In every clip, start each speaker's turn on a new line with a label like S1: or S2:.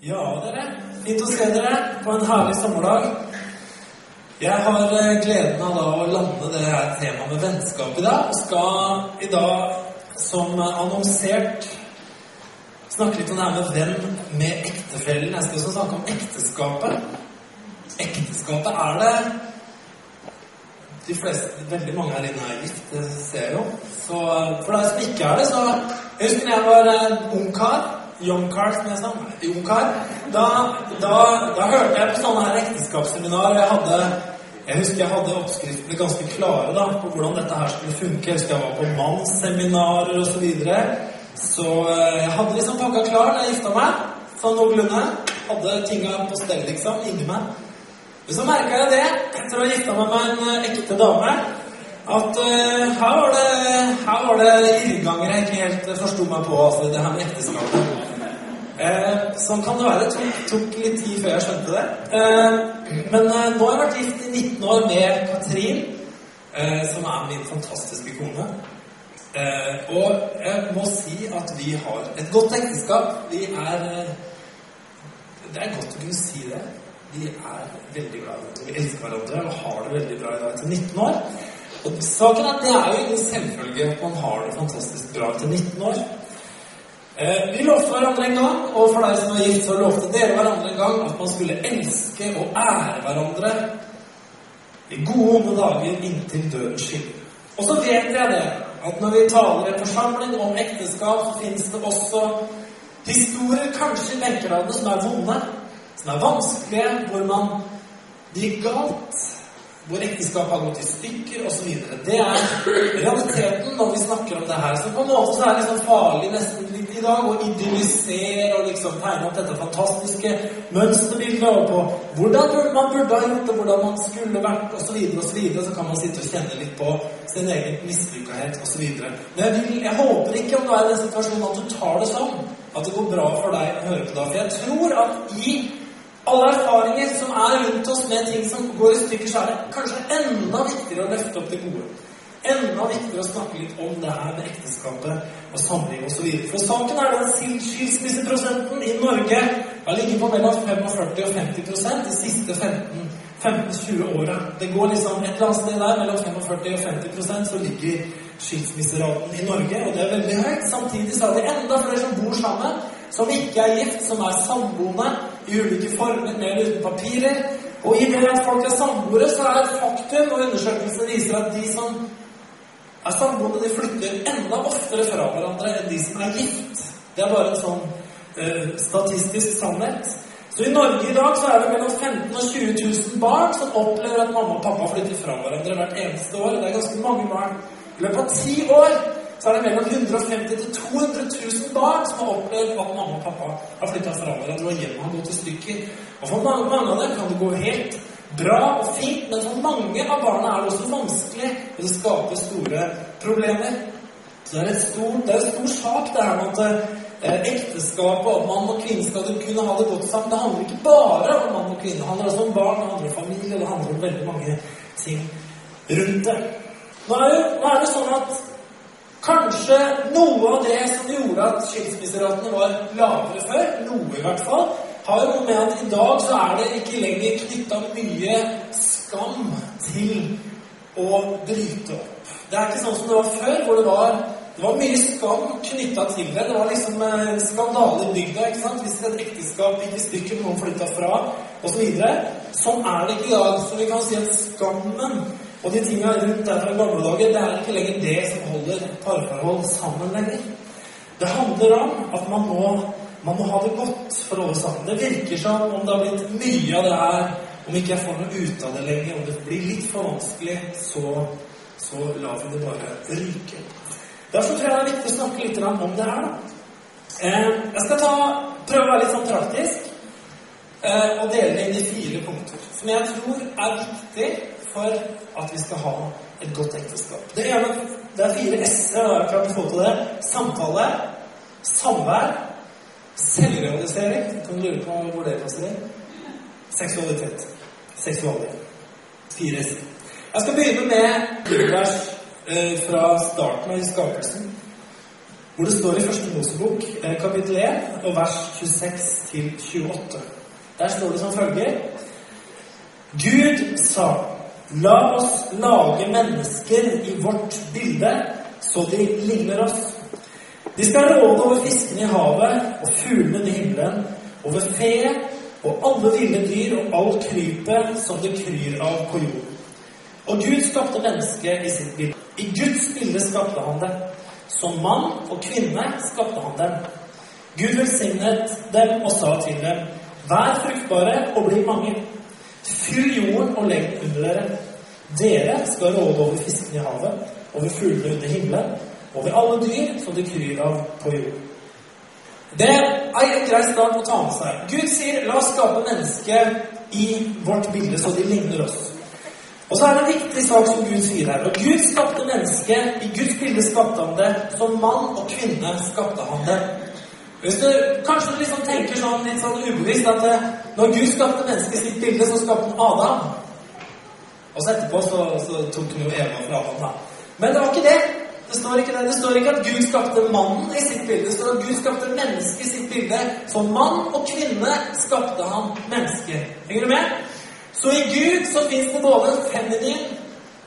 S1: Ja, dere. Fint å se dere på en herlig sommerdag. Jeg har eh, gleden av da å lande det her temaet med vennskap i dag. Og skal i dag, som annonsert, snakke litt om det her med venn med ektefellen. Jeg skal også snakke om ekteskapet. Ekteskapet er det De fleste, veldig mange her inne er gift, det ser jeg jo. Så for deg som ikke er det, så Jeg husker da jeg var eh, ung kar. Young car, som jeg sa. Ung. Da, da, da hørte jeg på sånne her ekteskapsseminar. Jeg hadde jeg husker jeg hadde oppskriftene ganske klare da, på hvordan dette her skulle funke. Jeg husker jeg var på mannsseminarer osv. Så, videre. så eh, jeg hadde liksom pakka klar da jeg gifta meg. Sånn noenlunde. Hadde tinga på stell, liksom, inni meg. Men så merka jeg det, etter å ha gifta meg med en eh, ekte dame, at uh, her var det irrganger jeg ikke helt forsto meg på, altså det her med ekteskapet. Eh, sånn kan det være. Det tok, tok, litt tid før jeg skjønte det. Eh, men eh, nå har jeg vært gift i 19 år med Katrin, eh, som er min fantastiske kone. Eh, og jeg må si at vi har et godt ekteskap. Vi er Det er godt å kunne si det. Vi er veldig glad i hverandre. Vi elsker hverandre og har det veldig bra i dag til 19 år. Og saken er at det er jo ingen selvfølge at man har det fantastisk bra til 19 år. Eh, vi lovte hverandre en gang, og for deg som er gift, så lovte dere hverandre en gang at man skulle elske og ære hverandre i gode, onde dager inntil døden skiller. Og så vet jeg det, at når vi taler i forsamling om ekteskap, så finnes det også historier, kanskje i benkeradene, som er vonde, som er vanskelige, hvor man gikk galt, hvor ekteskapet har gått i stykker osv. Det er realiteten når vi snakker om det her. Så på en måte så er det liksom farlig nesten litt dag og idyllisere og liksom tegne opp dette fantastiske mønsterbildet og på hvordan man burde ha gjort det, hvordan man skulle vært osv. Og, Så, videre, så kan man sitte og kjenne litt på sin egen mislykkahet osv. Men jeg, vil, jeg håper ikke om du er i den situasjonen at du tar det sånn at det går bra for deg å høre på det. For jeg tror at i alle erfaringer som er rundt oss med ting som går i stykker, så er det kanskje enda viktigere å løfte opp det gode. Enda viktigere å snakke litt om det her med ekteskapet og samliv osv. For saken er den skilsmisseprosenten i Norge har ligget på mellom 45 og 50% de siste 15-20 åra. Det går liksom et eller annet sted der mellom 45 og 50% så ligger skilsmisseraten i Norge, og det er veldig høyt. Samtidig så er det enda flere som bor sammen, som ikke er gift, som er samboende i ulike former, med eller uten papirer. Og i det at folk er samboere, så er det et faktum, og undersøkelser viser at de som er samboende, de flytter enda oftere fra hverandre enn de som er gift. Det er bare en sånn uh, statistisk sannhet. Så i Norge i dag så er det mellom 15 og 20 000 barn som opplever at mamma og pappa flytter fra hverandre hvert eneste år. Det er ganske mange barn. I løpet av ti år så er det mellom 150 til 200 000 barn som har opplevd at mamma og pappa har flytta fra hverandre og hjemmet har gått i stykker. Og for mange, mange, av dem kan det gå helt bra og fint, men for mange av barna er det også vanskelig, og det skaper store problemer. Så det er, et stort, det er en stor sak, det her med at eh, ekteskapet og mann og kvinne skal kunne ha det godt sammen. Det handler ikke bare om mann og kvinne. Det handler også om barn, det handler om familie, det handler om veldig mange ting rundt det. Nå er det, nå er det sånn at Kanskje noe av det som gjorde at skilsmisseratene var lavere før, noe i hvert fall, har jo med at i dag så er det ikke lenger knytta mye skam til å bryte opp. Det er ikke sånn som det var før, hvor det var, det var mye skam knytta til det. Det var liksom eh, skandale i bygda. ikke sant? Hvis et ekteskap gikk i stykker, noen flytta fra osv. Så sånn er det ikke i dag. Så vi kan si at skammen og de tinga rundt der fra gamle dager, det er ikke lenger det som holder parforhold sammen lenger. Det handler om at man må, man må ha det godt for sammen. Det virker som om det har blitt mye av det her, om ikke jeg får noe ut av det lenger, om det blir litt for vanskelig, så, så lar vi det bare ryke. Derfor tror jeg det er viktig å snakke litt om det her. Eh, jeg skal ta, prøve å være litt sånn praktisk eh, og dele det inn i fire punkter som jeg tror er viktig for at vi skal ha et godt ekteskap. Det, er, det er fire s-er. Har jeg klart å få til det. Samtale, samvær, selvrealisering Kan Du lure på hvor det passer inn. Seksualitet. Seksualitet. Fire. Jeg skal begynne med bibelvers eh, fra starten av skapelsen. hvor det står i Første Mosebok, eh, kapittel 1, og vers 26 28. Der står det som følger Gud sa, la oss lage mennesker i vårt bilde, så de ligner oss. De skal råde over fiskene i havet og fuglene til himmelen, over fe og alle ville dyr og alt krypet som det kryr av på jorden. Og Gud skapte mennesket i sitt bilde. I Guds bilde skapte han det. Som mann og kvinne skapte han dem. Gud velsignet dem og sa til dem, Vær fruktbare og bli mange. Fyll jorden og legg under dere. Dere skal råde over fiskene i havet, over fuglene under himmelen, over alle dyr som det kryr av på jorden. Det er en grei start å ta med seg. Gud sier 'la oss skape mennesket i vårt bilde, så de ligner oss'. Og så er det en viktig sak som Gud sier her. Og Gud skapte mennesket. I Guds bilde skapte han det. Som mann og kvinne skapte han det. Hvis du kanskje liksom tenker sånn litt sånn ubevisst at eh, når Gud skapte mennesket i sitt bilde, så skapte han Adam. Og så etterpå så, så tok han jo Eva fra Adam, da. Men det var ikke det. Det står ikke det. Det står ikke at Gud skapte mannen i sitt bilde. Det står at Gud skapte mennesket i sitt bilde. Som mann og kvinne skapte han mennesket. Henger du med? Så i Gud så fins det både en feminin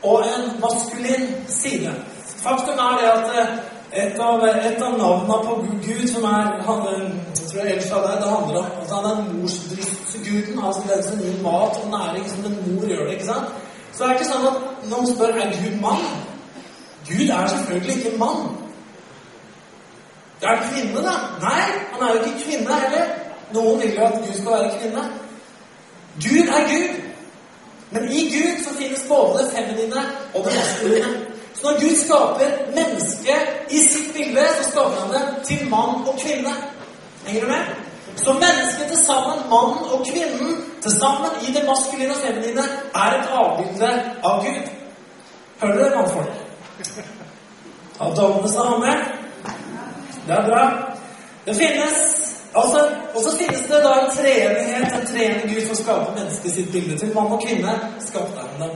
S1: og en maskulin side. Faktum er det at eh, et av, et av navnene på Gud som er han, jeg tror jeg ellers av det, det handler om at han er morsdriftsguden, altså den som gir mat og næring som en mor gjør det. ikke sant? Så det er ikke sånn at noen spør er Gud mann. Gud er selvfølgelig ikke mann. Det er kvinne, da. Nei, han er jo ikke kvinne heller. Noen vil jo at Gud skal være kvinne. Gud er Gud. Men i Gud så finnes både det feminine og det maskuline. Så når Gud skaper mennesket i sitt bilde, så skaper han det til mann og kvinne. Henger du med? Så mennesket til sammen, mannen og kvinnen, til sammen i det maskuline og feminine, er et avbilde av Gud. Hører dere, mannfolk? Har damene sammen med? Det er bra. Det finnes Altså, og så finnes det da en treenighet, en treenig Gud som skaper mennesket sitt bilde. Til mann og kvinne skapte han dem.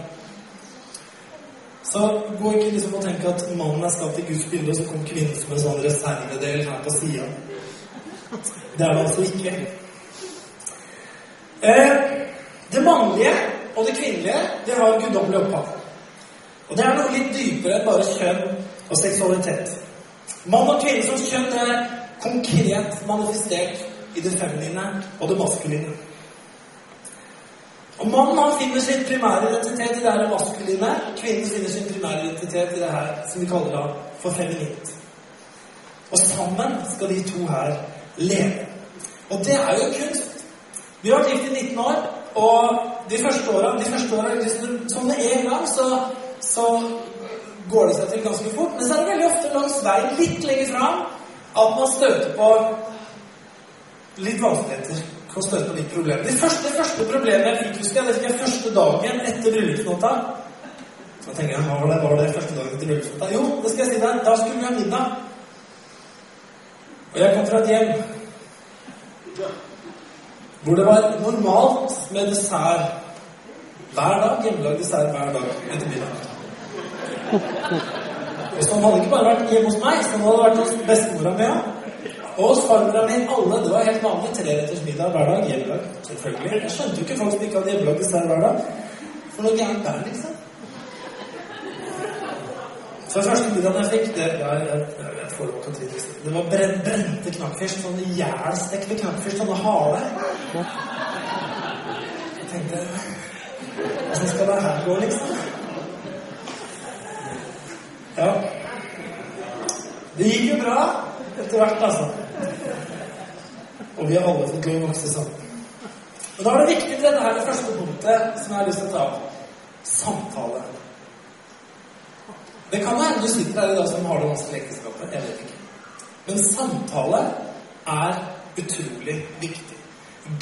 S1: Så gå ikke liksom og tenk at mannen er skapt i Guds bilde, og så kom kvinnen som en sånn reservedel her på sida. Det er det altså ikke. Eh, det mannlige og det kvinnelige det har guddommelig opphav. Og det er noe litt dypere enn bare kjønn og seksualitet. Mann og kvinne som kjønn er konkret manifestert i det feminine og det maskuline. Og Mannen han finner sin primære identitet i det her maskuline. Kvinnen finner sin primære identitet i det her som vi kaller da for feminint. Og sammen skal de to her leve. Og det er jo kunst. Vi har vært gift i 19 år, og de første åra liksom, Som med en gang så, så går det seg til ganske fort. Men så er det veldig ofte langs veien litt lenger fram at man støter på litt vanskeligheter. Kan støte på litt problemer. Det første, første problemet jeg fikk, husker jeg, det fikk jeg første dagen etter bryllupsnatta. Så tenker jeg, hva var det, var det første dagen etter bryllupsnatta? Jo, det skal jeg si deg. Da skulle vi ha middag. Og jeg kom fra et hjem hvor det var normalt med dessert hver dag. Hjemmelagd dessert hver dag etter middag. Og han hadde ikke bare vært hjemme hos meg, sånn hadde det vært hos bestemora mi. Og hos farmora mi. Alle. Det var helt vanlig. Treretters middag hver dag. Hjemmelag. Selvfølgelig. Jeg skjønte jo ikke folk som ikke hadde hjemmelagd dessert hver dag. For noe gærent der, liksom. Så første middagen jeg fikk, det, var får lov til å si det var brent, brente knakkfisk. Sånne jævlstekte knakkfisk. Sånne harde. Jeg tenkte Åssen skal det her gå, liksom? Ja. Det gikk jo bra etter hvert, altså. Og vi har alle fått lov å vokse sammen. Og Da er det viktig til dette her, det første punktet som jeg har lyst til å ta opp. Samtale. Det kan hende du sitter her i dag som har det vanskelig i ekteskapet. Jeg vet ikke. Men samtale er utrolig viktig.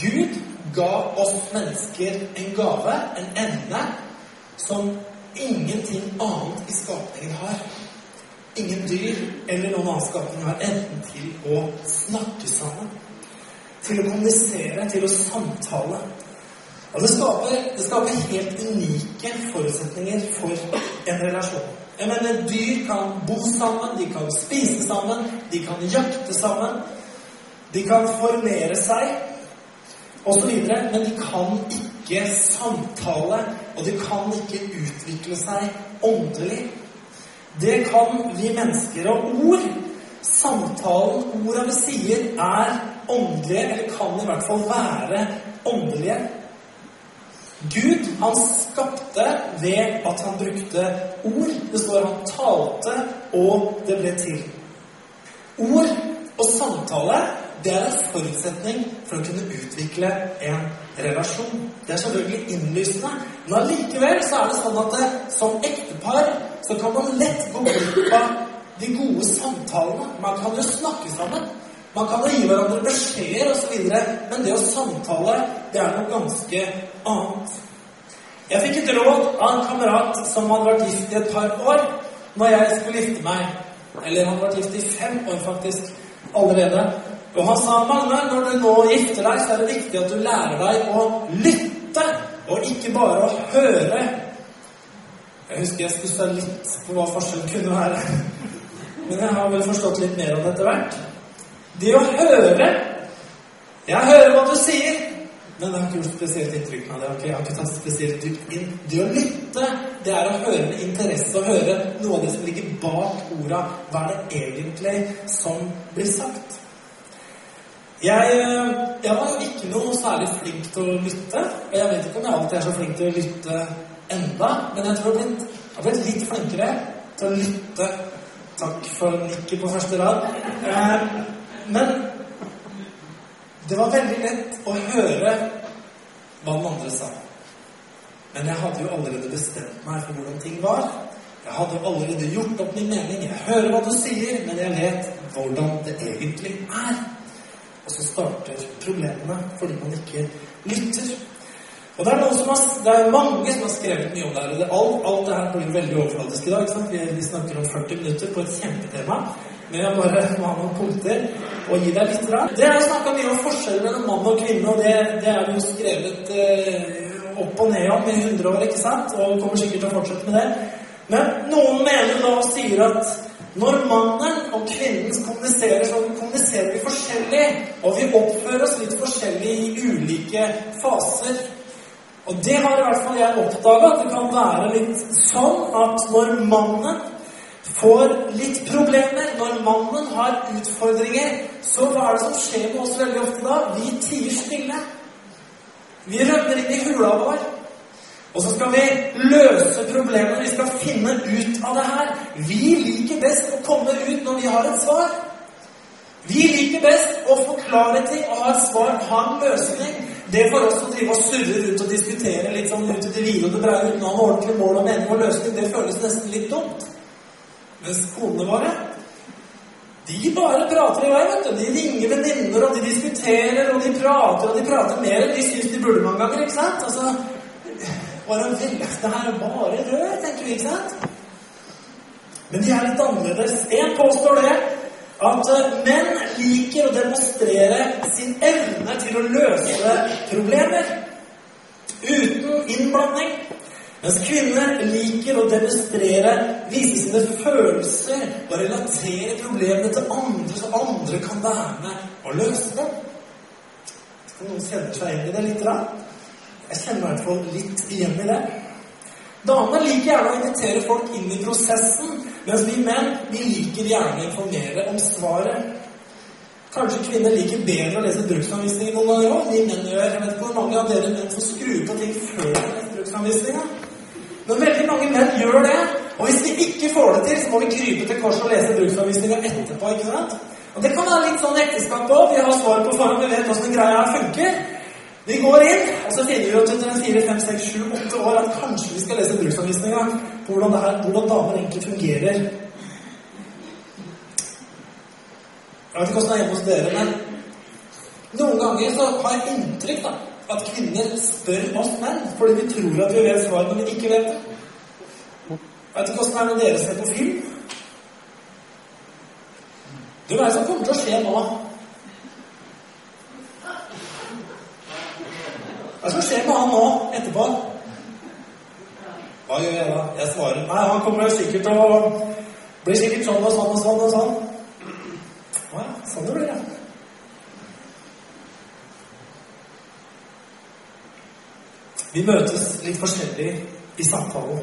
S1: Gud ga oss mennesker en gave, en evne, som ingenting annet i skapningen har. Ingen dyr eller noen annen skapning har evnen til å snakke sammen. Til å kommunisere, til å samtale. Og det skaper, det skaper helt unike forutsetninger for en relasjon. Jeg mener, Dyr kan bo sammen, de kan spise sammen, de kan jakte sammen. De kan formere seg osv., men de kan ikke samtale, og det kan ikke utvikle seg åndelig. Det kan vi mennesker. Og ord, samtalen, orda vi sier, er åndelige, eller kan i hvert fall være åndelige. Gud, han skapte ved at han brukte ord. Det står han talte, og det ble til. Ord og samtale det er en forutsetning for å kunne utvikle en relasjon. Det er selvfølgelig innlysende, men allikevel så er det sånn at det, som ektepar så kan man lett gå glipp av de gode samtalene. Man kan jo snakke sammen. Man kan jo gi hverandre beskjeder osv., men det å samtale, det er noe ganske annet. Jeg fikk et råd av en kamerat som hadde vært gift i et par år når jeg skulle gifte meg. Eller han hadde vært gift i fem år, faktisk, allerede. Og han sa, 'Magne, når du nå gifter deg, så er det viktig at du lærer deg å lytte, og ikke bare å høre.' Jeg husker jeg stussa litt på hva forskjellen kunne være. Men jeg har vel forstått litt mer om det etter hvert. Det å høre Jeg hører hva du sier, men det har ikke gjort spesielt inntrykk på meg. Jeg har ikke tatt spesielt dypt inn. Det å lytte, det er å høre med interesse og høre noe av det som ligger bak orda. Hva er det egentlig som blir sagt? Jeg, jeg var jo ikke noe særlig flink til å lytte. Og jeg vet ikke om jeg alltid er så flink til å lytte enda, men jeg tror jeg har blitt litt flinkere til å lytte. Takk for nikket på første rad. Eh, men det var veldig lett å høre hva den andre sa. Men jeg hadde jo allerede bestemt meg for hvordan ting var. Jeg hadde jo allerede gjort opp min mening. Jeg hører hva du sier, men jeg vet hvordan det egentlig er. Og så starter problemene fordi man ikke lytter. Og det er, som har, det er mange som har skrevet mye om det her. Alt, alt det her blir veldig overfladisk i dag. Vi, vi snakker om 40 minutter på et kjempetema. Men jeg bare må ha noen punkter og gi deg litt rart. Det er snakka mye om forskjellen mellom mann og kvinne, og det, det er jo skrevet eh, opp og ned om i 100 år, ikke sant? Og kommer sikkert til å fortsette med det. Men noen mener da og sier at når mannen og kvinnen kommuniserer, så kommuniserer vi forskjellig. Og vi oppfører oss litt forskjellig i ulike faser. Og det har i hvert fall jeg oppdaga, at det kan være litt sånn at når mannen får litt problemer, når mannen har utfordringer, så hva er det som skjer med oss veldig ofte da? Vi tier stille. Vi rømmer inn i hula vår. Og så skal vi løse problemene. Vi skal finne ut av det her. Vi liker best å komme ut når vi har et svar. Vi liker best å få klarhet i å ha et svar, ha en løsning. Det for oss å drive og surre rundt og diskutere litt sånn ut i det vide og det breie uten å ha ordentlig mål og mening og løsning, det føles nesten litt dumt. Mens konene våre de bare prater i vei. vet du. De ringer venninner, og de diskuterer, og de prater, og de prater mer enn de syns de burde mange ganger. ikke sant? Altså, bare vel, Det her er bare rød, tenker vi, ikke sant? Men de er litt annerledes. Én påstår det at eh, menn liker å demonstrere sin evne til å løse problemer uten innblanding. Mens kvinner liker å demonstrere, vise sine følelser og relatere problemene til andre, så andre kan være med og løse dem. Skal noen kjenne seg inn i det litt? Da? Jeg kjenner i hvert fall litt igjen i det. Damene liker gjerne å invitere folk inn i prosessen, mens vi menn vi liker gjerne å informere om svaret. Kanskje kvinner liker bedre å lese bruksanvisninger noen ganger òg. Vi menn gjør. Jeg vet ikke hvor mange av dere menn får skru på ting før de leser bruksanvisninga. Men veldig mange menn gjør det. Og hvis vi ikke får det til, så må vi krype til korset og lese bruksanvisninga etterpå. ikke sant? Og Det kan være litt sånn ekteskap òg. Vi har svaret på forhånd, vi vet åssen greia funker. Vi går inn, og så finner vi ut etter fire, fem, seks, sju, åtte år at kanskje vi skal lese bruksanvisninga på hvordan, her, hvordan damer egentlig fungerer. Jeg vet ikke åssen det er hjemme hos dere, men noen ganger så har jeg inntrykk da, at kvinner spør oss menn fordi vi tror at vi vet svaret, men vi ikke vet det. Vet ikke åssen det er når dere ser på film? Du, hva er det som kommer til å skje nå? Hva skal skjer med han nå etterpå? Hva Hva gjør jeg da? Jeg svarer nei, han kommer sikkert til å bli sikkert sånn og sånn og sånn og sånn. Å ja, sånn det blir, ja. Vi møtes litt forskjellig i samtalen.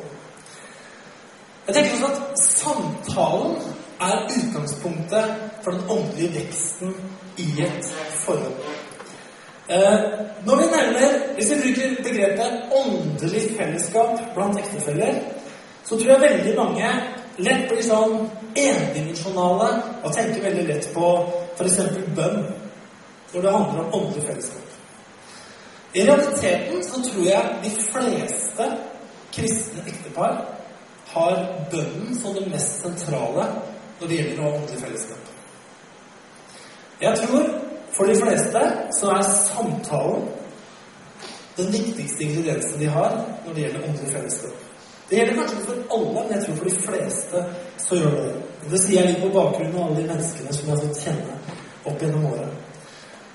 S1: Jeg tenker også at samtalen er utgangspunktet for den åndelige veksten i et forhold. Eh, når vi nevner, Hvis vi bruker begrepet åndelig fellesskap blant ektefeller, så tror jeg veldig mange lett blir sånn endimensjonale og tenker veldig lett på f.eks. bønn når det handler om åndelig fellesskap. I realiteten så tror jeg de fleste kristne ektepar har bønnen som det mest sentrale når det gjelder å ha åndelig fellesskap. Jeg tror for de fleste så er samtalen den viktigste ingrediensen de har når det gjelder åndelig fellesskap. Det gjelder kanskje ikke for alle, men jeg tror for de fleste så gjør det det. Det sier jeg litt på bakgrunn av alle de menneskene som jeg har fått kjenne opp gjennom året.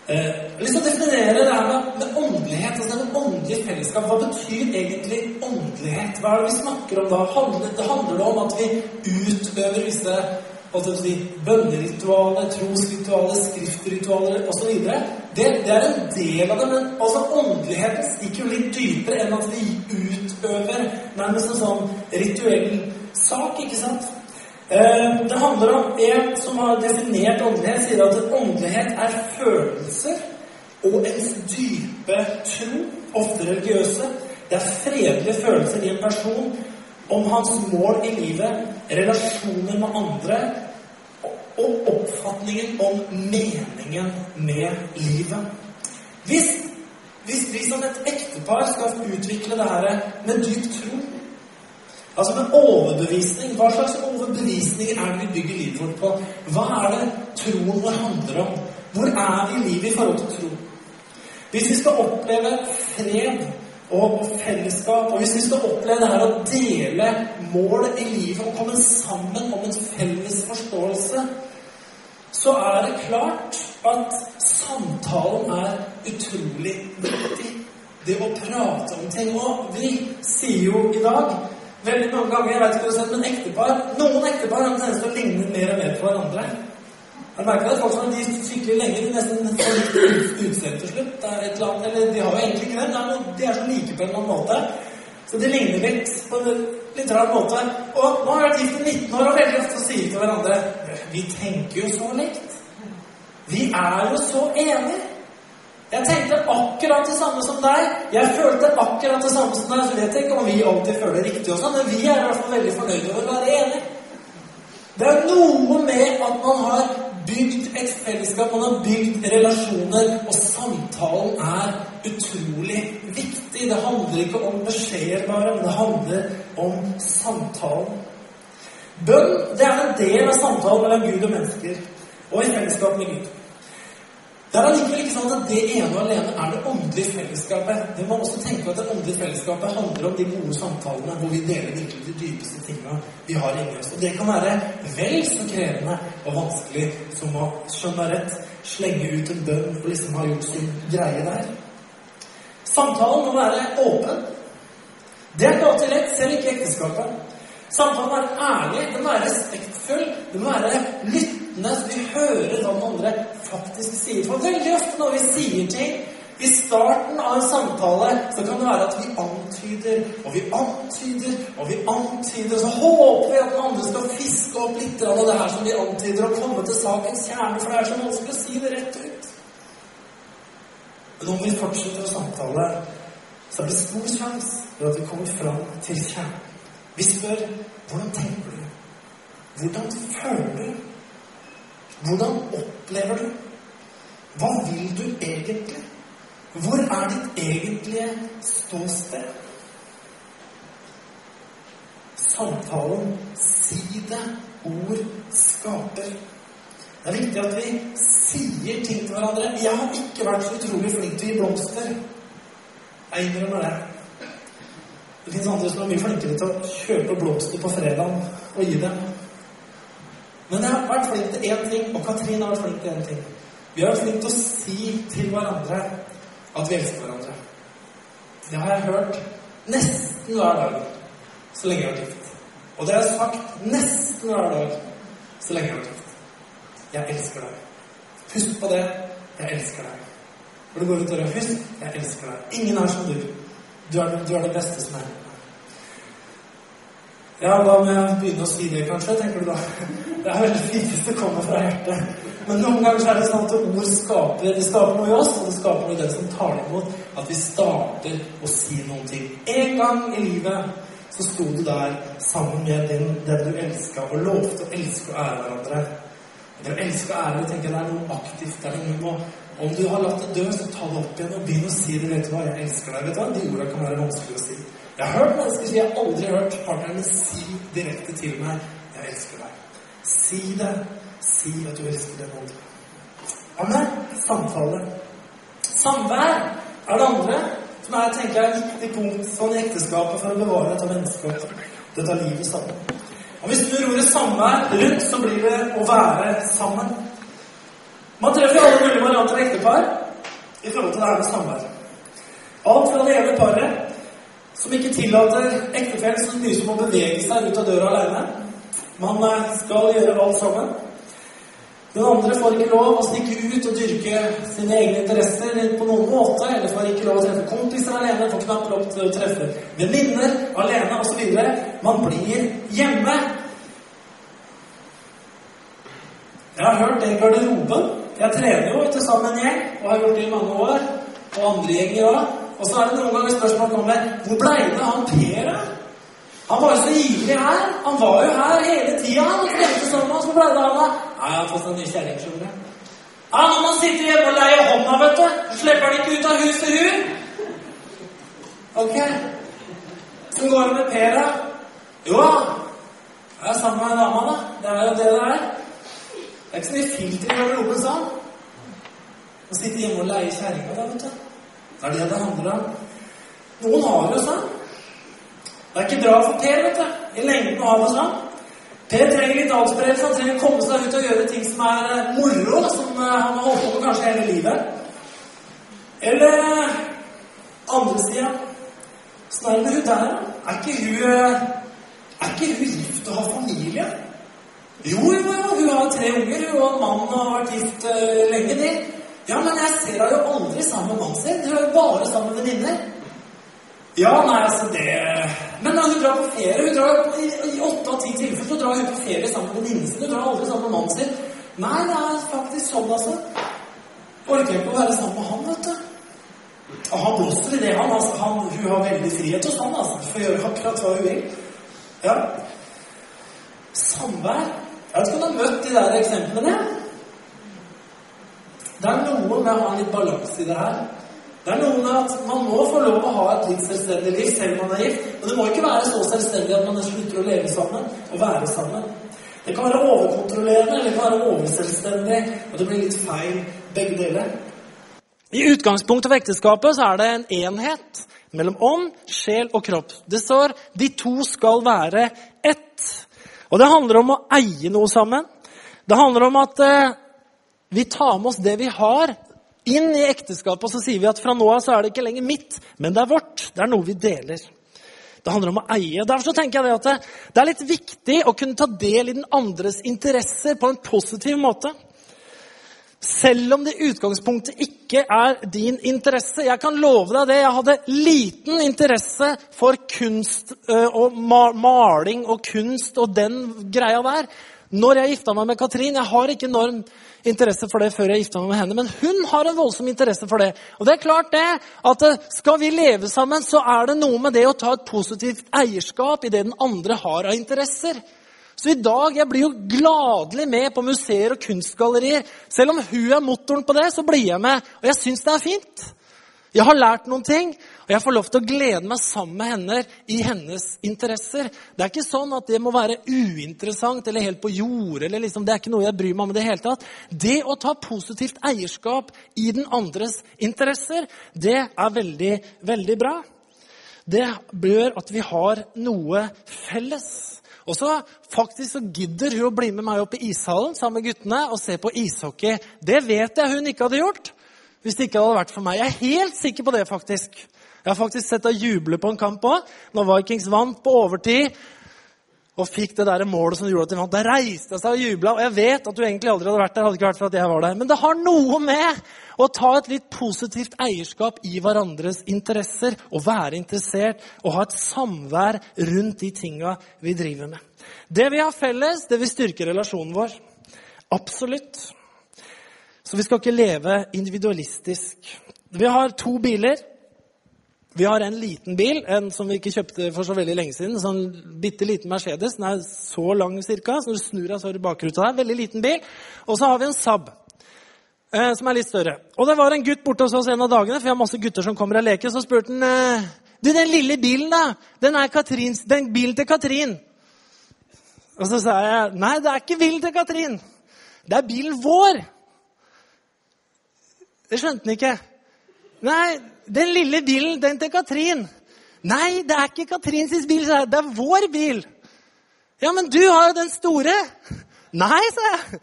S1: Eh, jeg vil definere det her med, med åndelighet. altså det åndelige fellesskap. Hva betyr egentlig åndelighet? Hva er det vi snakker om da? Det handler om at vi utøver visse si, bønneritualet, trosritualer, skriftritualer osv. Det, det er en del av det, men altså åndeligheten stikker jo litt dypere enn at vi utøver nærmest en sånn rituell sak, ikke sant? Eh, det handler om en som har definert åndelighet, sier at åndelighet er følelser og ens dype tro, ofte religiøse. Det er fredelige følelser i en person om hans mål i livet, relasjoner med andre og oppfatningen om meningen med livet. Hvis, hvis vi som et ektepar skal utvikle det her med dyp tro, altså med overbevisning Hva slags overbevisning er det vi bygger livet vårt på? Hva er det troen vår handler om? Hvor er vi i livet i forhold til tro? Hvis vi skal oppleve fred og fellesskap. Og hvis vi skal oppleve det her å dele målet i livet og komme sammen om en felles forståelse, så er det klart at samtalen er utrolig viktig. Det å prate om ting. Og vi sier jo i dag veldig mange ganger jeg vet ikke om du har sett, men ektepar, Noen ektepar har en tendens til å ligne mer og mer på hverandre. Har du merket det? Folk som de skikkelig lenge, de nesten får litt utseende til slutt. Det er et eller annet, eller De har jo egentlig ikke det. De er så like på en eller annen måte. Så de ligner litt på en litt rar måte. Og nå har jeg vært gift i 19 år og veldig ofte sier til hverandre Vi tenker jo så likt. Vi er jo så enige. Jeg tenkte akkurat det samme som deg. Jeg følte akkurat det samme som deg. Så vet jeg ikke om vi alltid føler det riktig også, men vi er i hvert fall veldig fornøyde med å være enige. Det er noe med at man har bygd et fellesskap, man har bygd relasjoner, og samtalen er utrolig viktig. Det handler ikke om beskjeder bare, men det handler om samtalen. Bønn det er en del av samtalen mellom Gud og mennesker, og i fellesskap med Gud. Det er allikevel ikke sånn at det ene og alene er det åndelige fellesskapet. Vi må også tenke at det åndelige fellesskapet handler om de gode samtalene hvor vi deler virkelig de dypeste tingene vi har inni oss. Og det kan være vel så krevende og vanskelig som å skjønne rett, slenge ut en bønn og liksom ha gjort sin greie der. Samtalen må være åpen. Det er ikke alltid lett, selv ikke ekteskapet. Samtalen må være ærlig, den må være respektfull, den må være lyttende lyttende så vi hører hva den andre faktisk sier. For veldig ofte når vi sier ting i starten av en samtale så kan det være at vi antyder og vi antyder og vi antyder. Og så håper vi at den andre skal fiske opp litt av det her som vi antyder, og komme til sakens kjerne, for det er så vanskelig å si det rett ut. Men om vi fortsetter å samtale, så er det stor sjanse for at vi kommer fram til kjernen. Vi spør hvordan tenker du? Hvordan føler du? Hvordan opplever du? Hva vil du egentlig? Hvor er ditt egentlige ståsted? Samtalen si det, ord skaper. Det er viktig at vi sier ting til hverandre. Jeg har ikke vært så utrolig flink til å gi blomster. Jeg innrømmer det. Det fins andre som er mye flinkere til å kjøpe blomster på fredag og gi dem. Men jeg har vært flink til én ting, og Katrin har vært flink til én ting. Vi har vært flinke til å si til hverandre at vi elsker hverandre. Det har jeg hørt nesten hver dag. så lenge jeg har vært gift. Og det har jeg sagt nesten hver dag så lenge jeg har vært gift. Jeg elsker deg. Husk på det. Jeg elsker deg. Når du går ut døra, husk jeg elsker deg. Ingen er som du. Du er, du er det beste som er. Ja, hva må jeg begynne å si det, kanskje, tenker du da? Det er veldig fint hvis det kommer fra hjertet. Men noen ganger er det sånn at ord skaper det skaper noe i oss, og det skaper noe i den som tar det imot. At vi starter å si noen ting. En gang i livet så sto du der sammen med den, den du elska, og lovte å elske og ære hverandre. Det å elske og ære, tenker jeg, det er noe aktivt. Det er noe må, om du har latt det dø, så ta det opp igjen og begynn å si det. Vet du hva, jeg elsker deg. Vet du hva, De ordene kan være vanskelig å si. Jeg har hørt mennesker si Jeg har aldri hørt partnerne si direkte til meg 'Jeg elsker deg'. Si det. Si at du elsker den andre. Amen. Samtale. Samvær er det andre som er tenker jeg, et viktig punkt sånn i ekteskapet for å bevare dette mennesket. Dette livet sammen. Og Hvis du ordet samvær rundt, så blir det å være sammen. Man treffer alle mulige varianter av ektepar i forhold til det her med samvær. Alt fra det ene paret som ikke tillater ektefellen så mye som å bevege seg ut av døra alene. Man eh, skal gjøre alt sammen. Den andre får ikke lov å stikke ut og dyrke sine egne interesser på noen måte. Eller får ikke lov å treffe kompiser alene, får knapt lov til å treffe venninner alene osv. Man blir hjemme. Jeg har hørt det i garderoben. Jeg trener jo til sammen en gjeng, og har gjort det i mange år. Og andre gjenger òg. Og så er det noen ganger spørsmål kommer hvor blei det av han Per? Han var jo så ivrig her. Han var jo her hele tida. Han trente sammen med oss. Blei det av han? Nei, jeg har fått en ny kjerring, skjønner du. Ja, når man sitter hjemme og leier hånda, vet du, slipper han ikke ut av hus til hun. Ok. Så går det med Per, da. Jo da. Jeg er sammen med dama, da. Det er jo det det er. Det er ikke så mye filter i garderoben sånn. Å sitte hjemme og leie kjerringa, da, vet du. Det er det det handler om. Noen har det sånn. Det er ikke bra for Per vet du, i lengden å ha det sånn. Per trenger litt avspredelse. Han trenger å komme seg ut og gjøre ting som er eh, moro, som eh, han har holdt på med kanskje hele livet. Eller eh, andre sida er med hun der. Er ikke hun Er ikke hun gift og har familie? Jo, jo, jo, hun har tre unger, hun og mannen har vært gift lenge, de. Ja, men jeg ser henne jo aldri sammen med mannen sin. Hun er jo bare sammen med venninner. Ja, nei, altså det Men når hun drar på ferie hun drar I, i åtte av ti tilfeller så drar hun på ferie sammen med venninnen sin. Hun drar aldri sammen med mannen sin. Nei, det er faktisk sånn, altså. Orker ikke å være sammen med han, vet du. Og han blåser i det, han. altså, han Hun har veldig frihet hos han, altså. For å gjøre akkurat hva hun vil. Ja. Samvær. Jeg vet ikke om du har møtt de der eksemplene. Det er noe med å ha litt balanse i det her. Det er noe med at Man må få lov å ha et litt selvstendig liv selv om man er gift. Men det må ikke være så selvstendig at man slutter å leve sammen og være sammen. Det kan være overkontrollerende eller det kan være overselvstendig, og det blir litt feil begge deler. I utgangspunktet for ekteskapet så er det en enhet mellom ånd, sjel og kropp. Det står de to skal være ett. Og det handler om å eie noe sammen. Det handler om at eh, vi tar med oss det vi har, inn i ekteskapet, og så sier vi at fra nå av så er det ikke lenger mitt, men det er vårt. Det er noe vi deler. Det handler om å eie. Derfor så tenker jeg det at det er litt viktig å kunne ta del i den andres interesser på en positiv måte. Selv om det i utgangspunktet ikke er din interesse. Jeg kan love deg det. Jeg hadde liten interesse for kunst og maling og kunst og den greia der når jeg gifta meg med Katrin. Jeg har ikke enorm interesse for det før jeg gifta meg med henne, men hun har en voldsom interesse for det. Og det er klart det, at eh, skal vi leve sammen, så er det noe med det å ta et positivt eierskap i det den andre har av interesser. Så i dag jeg blir jo gladelig med på museer og kunstgallerier. Selv om hun er motoren på det, så blir jeg med. Og jeg syns det er fint. Jeg har lært noen ting, og jeg får lov til å glede meg sammen med henne i hennes interesser. Det er ikke sånn at det må være uinteressant eller helt på jordet. eller liksom, Det er ikke noe jeg bryr meg om i det hele tatt. Det å ta positivt eierskap i den andres interesser, det er veldig, veldig bra. Det bør at vi har noe felles. Og så faktisk så gidder hun å bli med meg opp i ishallen sammen med guttene og se på ishockey. Det vet jeg hun ikke hadde gjort hvis det ikke hadde vært for meg. Jeg er helt sikker på det, faktisk.
S2: Jeg har faktisk sett deg juble på en kamp òg. Når Vikings vant på overtid og fikk det der målet som gjorde at de vant. Da reiste jeg seg og jubla. Og jeg vet at du egentlig aldri hadde vært der. hadde ikke vært for at jeg var der. Men det har noe med å ta et litt positivt eierskap i hverandres interesser. Og være interessert og ha et samvær rundt de tinga vi driver med. Det vi har felles, det vil styrke relasjonen vår. Absolutt. Så vi skal ikke leve individualistisk. Vi har to biler. Vi har en liten bil, en som vi ikke kjøpte for så veldig lenge siden. En sånn bitte liten Mercedes. Den er så lang cirka, så når du snur deg, så har du bakruta der. Veldig liten bil. Og så har vi en Saab, eh, som er litt større. Og det var en gutt borte hos oss en av dagene, for vi har masse gutter som kommer og leker. Så spurte han eh, Du, den lille bilen, da? Den er Katrins, den bilen til Katrin. Og så sa jeg nei, det er ikke bilen til Katrin. Det er bilen vår. Det skjønte han ikke. Nei, den lille bilen, den til Katrin. Nei, det er ikke Katrins bil, sa jeg. Det er vår bil. Ja, men du har jo den store. Nei, sa jeg.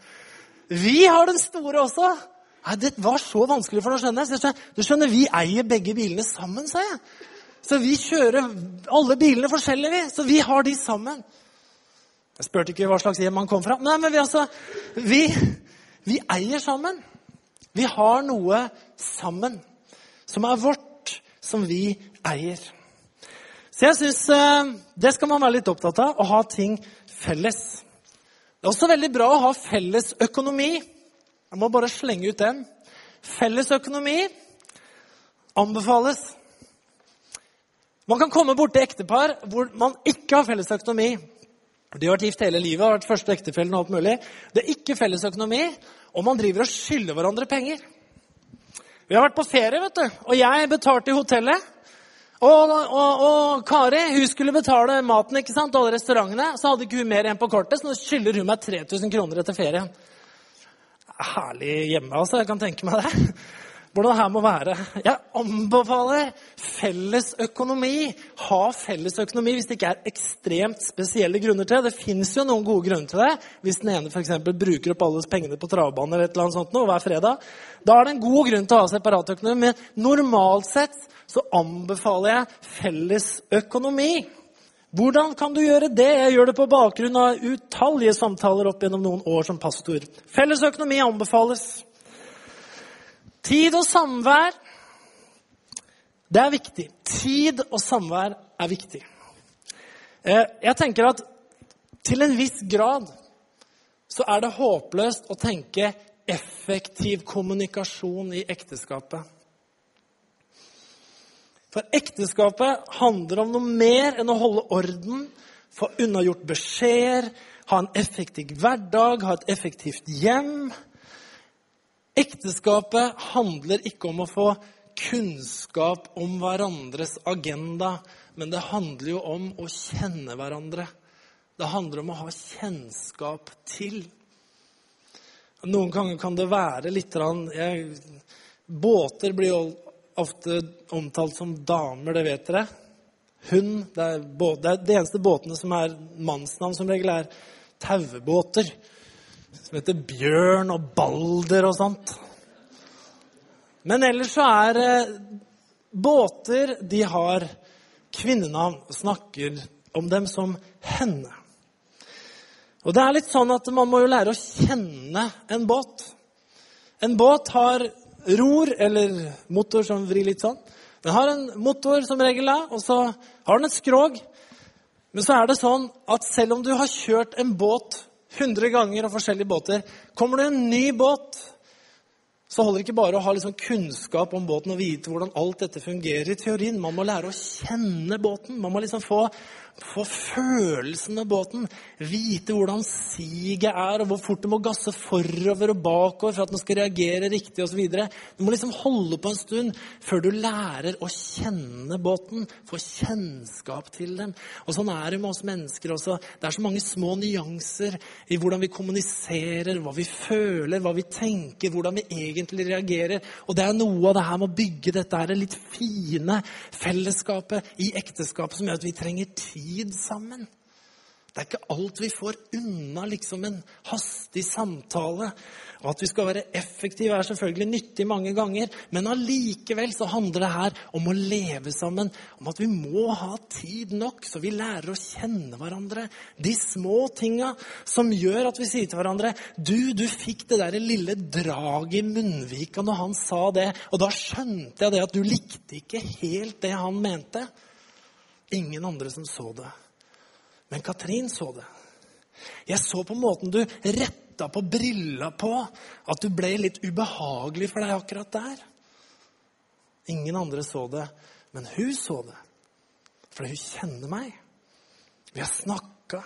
S2: Vi har den store også. Nei, Det var så vanskelig for deg å skjønne. Du skjønner, Vi eier begge bilene sammen, sa jeg. Så vi kjører alle bilene forskjellig, vi. Så vi har de sammen. Jeg spurte ikke hva slags hjem han kom fra. Nei, men vi, altså, vi, vi eier sammen. Vi har noe sammen som er vårt, som vi eier. Så jeg syns eh, det skal man være litt opptatt av, å ha ting felles. Det er også veldig bra å ha felles økonomi. Jeg må bare slenge ut den. Felles økonomi anbefales. Man kan komme borti ektepar hvor man ikke har felles økonomi. De har vært gift hele livet, har vært første ektefellen og alt mulig. Det er ikke felles økonomi, og man driver og skylder hverandre penger. Vi har vært på ferie, vet du, og jeg betalte i hotellet. Og, og, og, Kari hun skulle betale maten ikke sant, og alle restaurantene. Så hadde ikke hun mer igjen på kortet, så nå skylder hun meg 3000 kroner etter ferien. Herlig hjemme, altså. Jeg kan tenke meg det hvordan det her må være. Jeg anbefaler felles økonomi. Ha felles økonomi hvis det ikke er ekstremt spesielle grunner til det. Det fins jo noen gode grunner til det. Hvis den ene f.eks. bruker opp alle pengene på travbanen eller et eller annet sånt noe, hver fredag. Da er det en god grunn til å ha separat økonomi. Men normalt sett så anbefaler jeg felles økonomi. Hvordan kan du gjøre det? Jeg gjør det på bakgrunn av utallige samtaler opp gjennom noen år som pastor. Felles økonomi anbefales. Tid og samvær, det er viktig. Tid og samvær er viktig. Eh, jeg tenker at til en viss grad så er det håpløst å tenke effektiv kommunikasjon i ekteskapet. For ekteskapet handler om noe mer enn å holde orden, få unnagjort beskjeder, ha en effektiv hverdag, ha et effektivt hjem. Ekteskapet handler ikke om å få kunnskap om hverandres agenda, men det handler jo om å kjenne hverandre. Det handler om å ha kjennskap til. Noen ganger kan det være litt jeg, Båter blir jo ofte omtalt som damer, det vet dere. Hund det er, det er de eneste båtene som er mannsnavn, som regel er tauebåter som heter Bjørn og Balder og sånt. Men ellers så er eh, båter De har kvinnenavn snakker om dem som henne. Og det er litt sånn at man må jo lære å kjenne en båt. En båt har ror, eller motor som vrir litt sånn. Den har en motor som regel, og så har den et skrog. Men så er det sånn at selv om du har kjørt en båt 100 ganger og forskjellige båter. Kommer det en ny båt, så holder det ikke bare å ha liksom kunnskap om båten og vite hvordan alt dette fungerer i teorien. Man må lære å kjenne båten. Man må liksom få få følelsen med båten. Vite hvordan siget er, og hvor fort du må gasse forover og bakover for at den skal reagere riktig osv. Du må liksom holde på en stund før du lærer å kjenne båten. Få kjennskap til dem. Og sånn er det med oss mennesker også. Det er så mange små nyanser i hvordan vi kommuniserer, hva vi føler, hva vi tenker, hvordan vi egentlig reagerer. Og det er noe av det her med å bygge dette her litt fine fellesskapet i ekteskapet som gjør at vi trenger tid tid sammen. Det er ikke alt vi får unna liksom en hastig samtale. Og at vi skal være effektive, er selvfølgelig nyttig mange ganger. Men allikevel så handler det her om å leve sammen. Om at vi må ha tid nok, så vi lærer å kjenne hverandre. De små tinga som gjør at vi sier til hverandre Du, du fikk det der lille draget i munnvika når han sa det. Og da skjønte jeg det at du likte ikke helt det han mente. Ingen andre som så det. Men Katrin så det. Jeg så på måten du retta på brilla på, at du ble litt ubehagelig for deg akkurat der. Ingen andre så det, men hun så det. Fordi hun kjenner meg. Vi har snakka.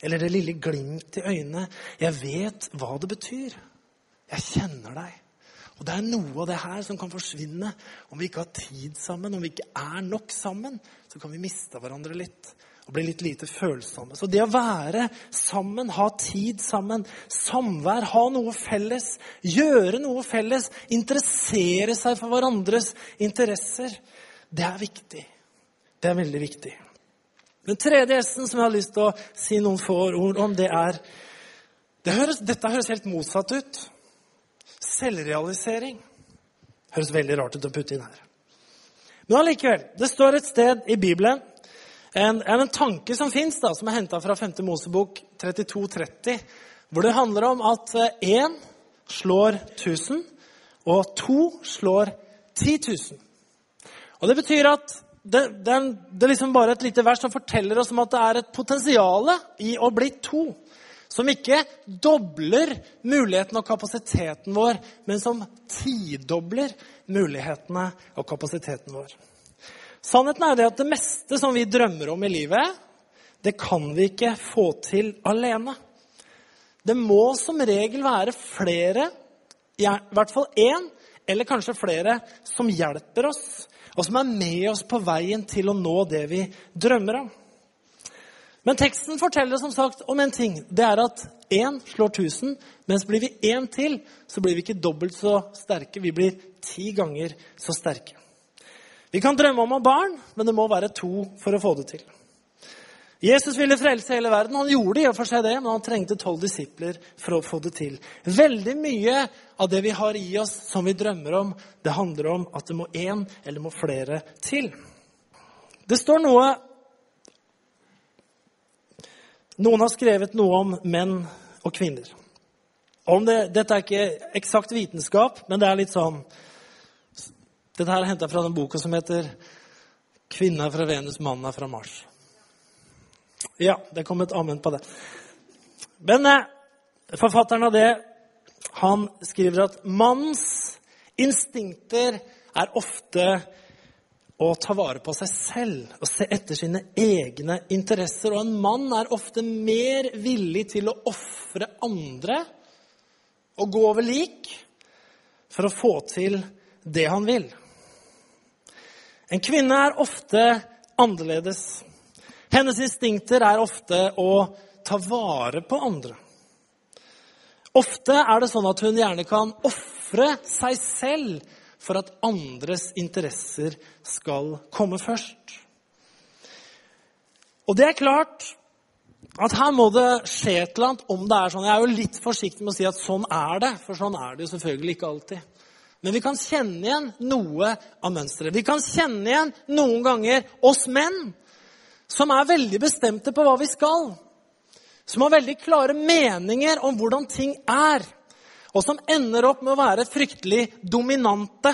S2: Eller det lille glimt i øynene. Jeg vet hva det betyr. Jeg kjenner deg. Og det er noe av det her som kan forsvinne om vi ikke har tid sammen, om vi ikke er nok sammen. Så kan vi miste hverandre litt og bli litt lite følsomme. Så det å være sammen, ha tid sammen, samvær, ha noe felles, gjøre noe felles, interessere seg for hverandres interesser, det er viktig. Det er veldig viktig. Den tredje S-en som jeg har lyst til å si noen få ord om, det er det høres, Dette høres helt motsatt ut. Selvrealisering. Høres veldig rart ut å putte inn her. Men allikevel. Det står et sted i Bibelen en, en tanke som fins, som er henta fra 5. Mosebok 32-30, hvor det handler om at én eh, slår 1000, og to slår 10 000. Og det betyr at det, det, er, det, er, liksom bare et lite vers som forteller oss om at det er et potensial i å bli to. Som ikke dobler muligheten og kapasiteten vår, men som tidobler mulighetene og kapasiteten vår. Sannheten er det at det meste som vi drømmer om i livet, det kan vi ikke få til alene. Det må som regel være flere, i hvert fall én, eller kanskje flere, som hjelper oss, og som er med oss på veien til å nå det vi drømmer om. Men teksten forteller som sagt om en ting. Det er at én slår tusen, mens blir vi én til, så blir vi ikke dobbelt så sterke. Vi blir ti ganger så sterke. Vi kan drømme om å ha barn, men det må være to for å få det til. Jesus ville frelse hele verden. Han gjorde i og for seg det, men han trengte tolv disipler for å få det til. Veldig mye av det vi har i oss som vi drømmer om, det handler om at det må én eller må flere til. Det står noe Noen har skrevet noe om menn og kvinner. Om det, dette er ikke eksakt vitenskap, men det er litt sånn dette her er henta fra den boka som heter 'Kvinna er fra Venus, mannen er fra Mars'. Ja, det kom et amen på det. Men eh, forfatteren av det han skriver at mannens instinkter er ofte å ta vare på seg selv og se etter sine egne interesser. Og en mann er ofte mer villig til å ofre andre og gå over lik for å få til det han vil. En kvinne er ofte annerledes. Hennes instinkter er ofte å ta vare på andre. Ofte er det sånn at hun gjerne kan ofre seg selv for at andres interesser skal komme først. Og det er klart at her må det skje et eller annet om det er sånn. Jeg er jo litt forsiktig med å si at sånn er det, for sånn er det jo selvfølgelig ikke alltid. Men vi kan kjenne igjen noe av mønsteret. Vi kan kjenne igjen noen ganger oss menn som er veldig bestemte på hva vi skal. Som har veldig klare meninger om hvordan ting er. Og som ender opp med å være fryktelig dominante.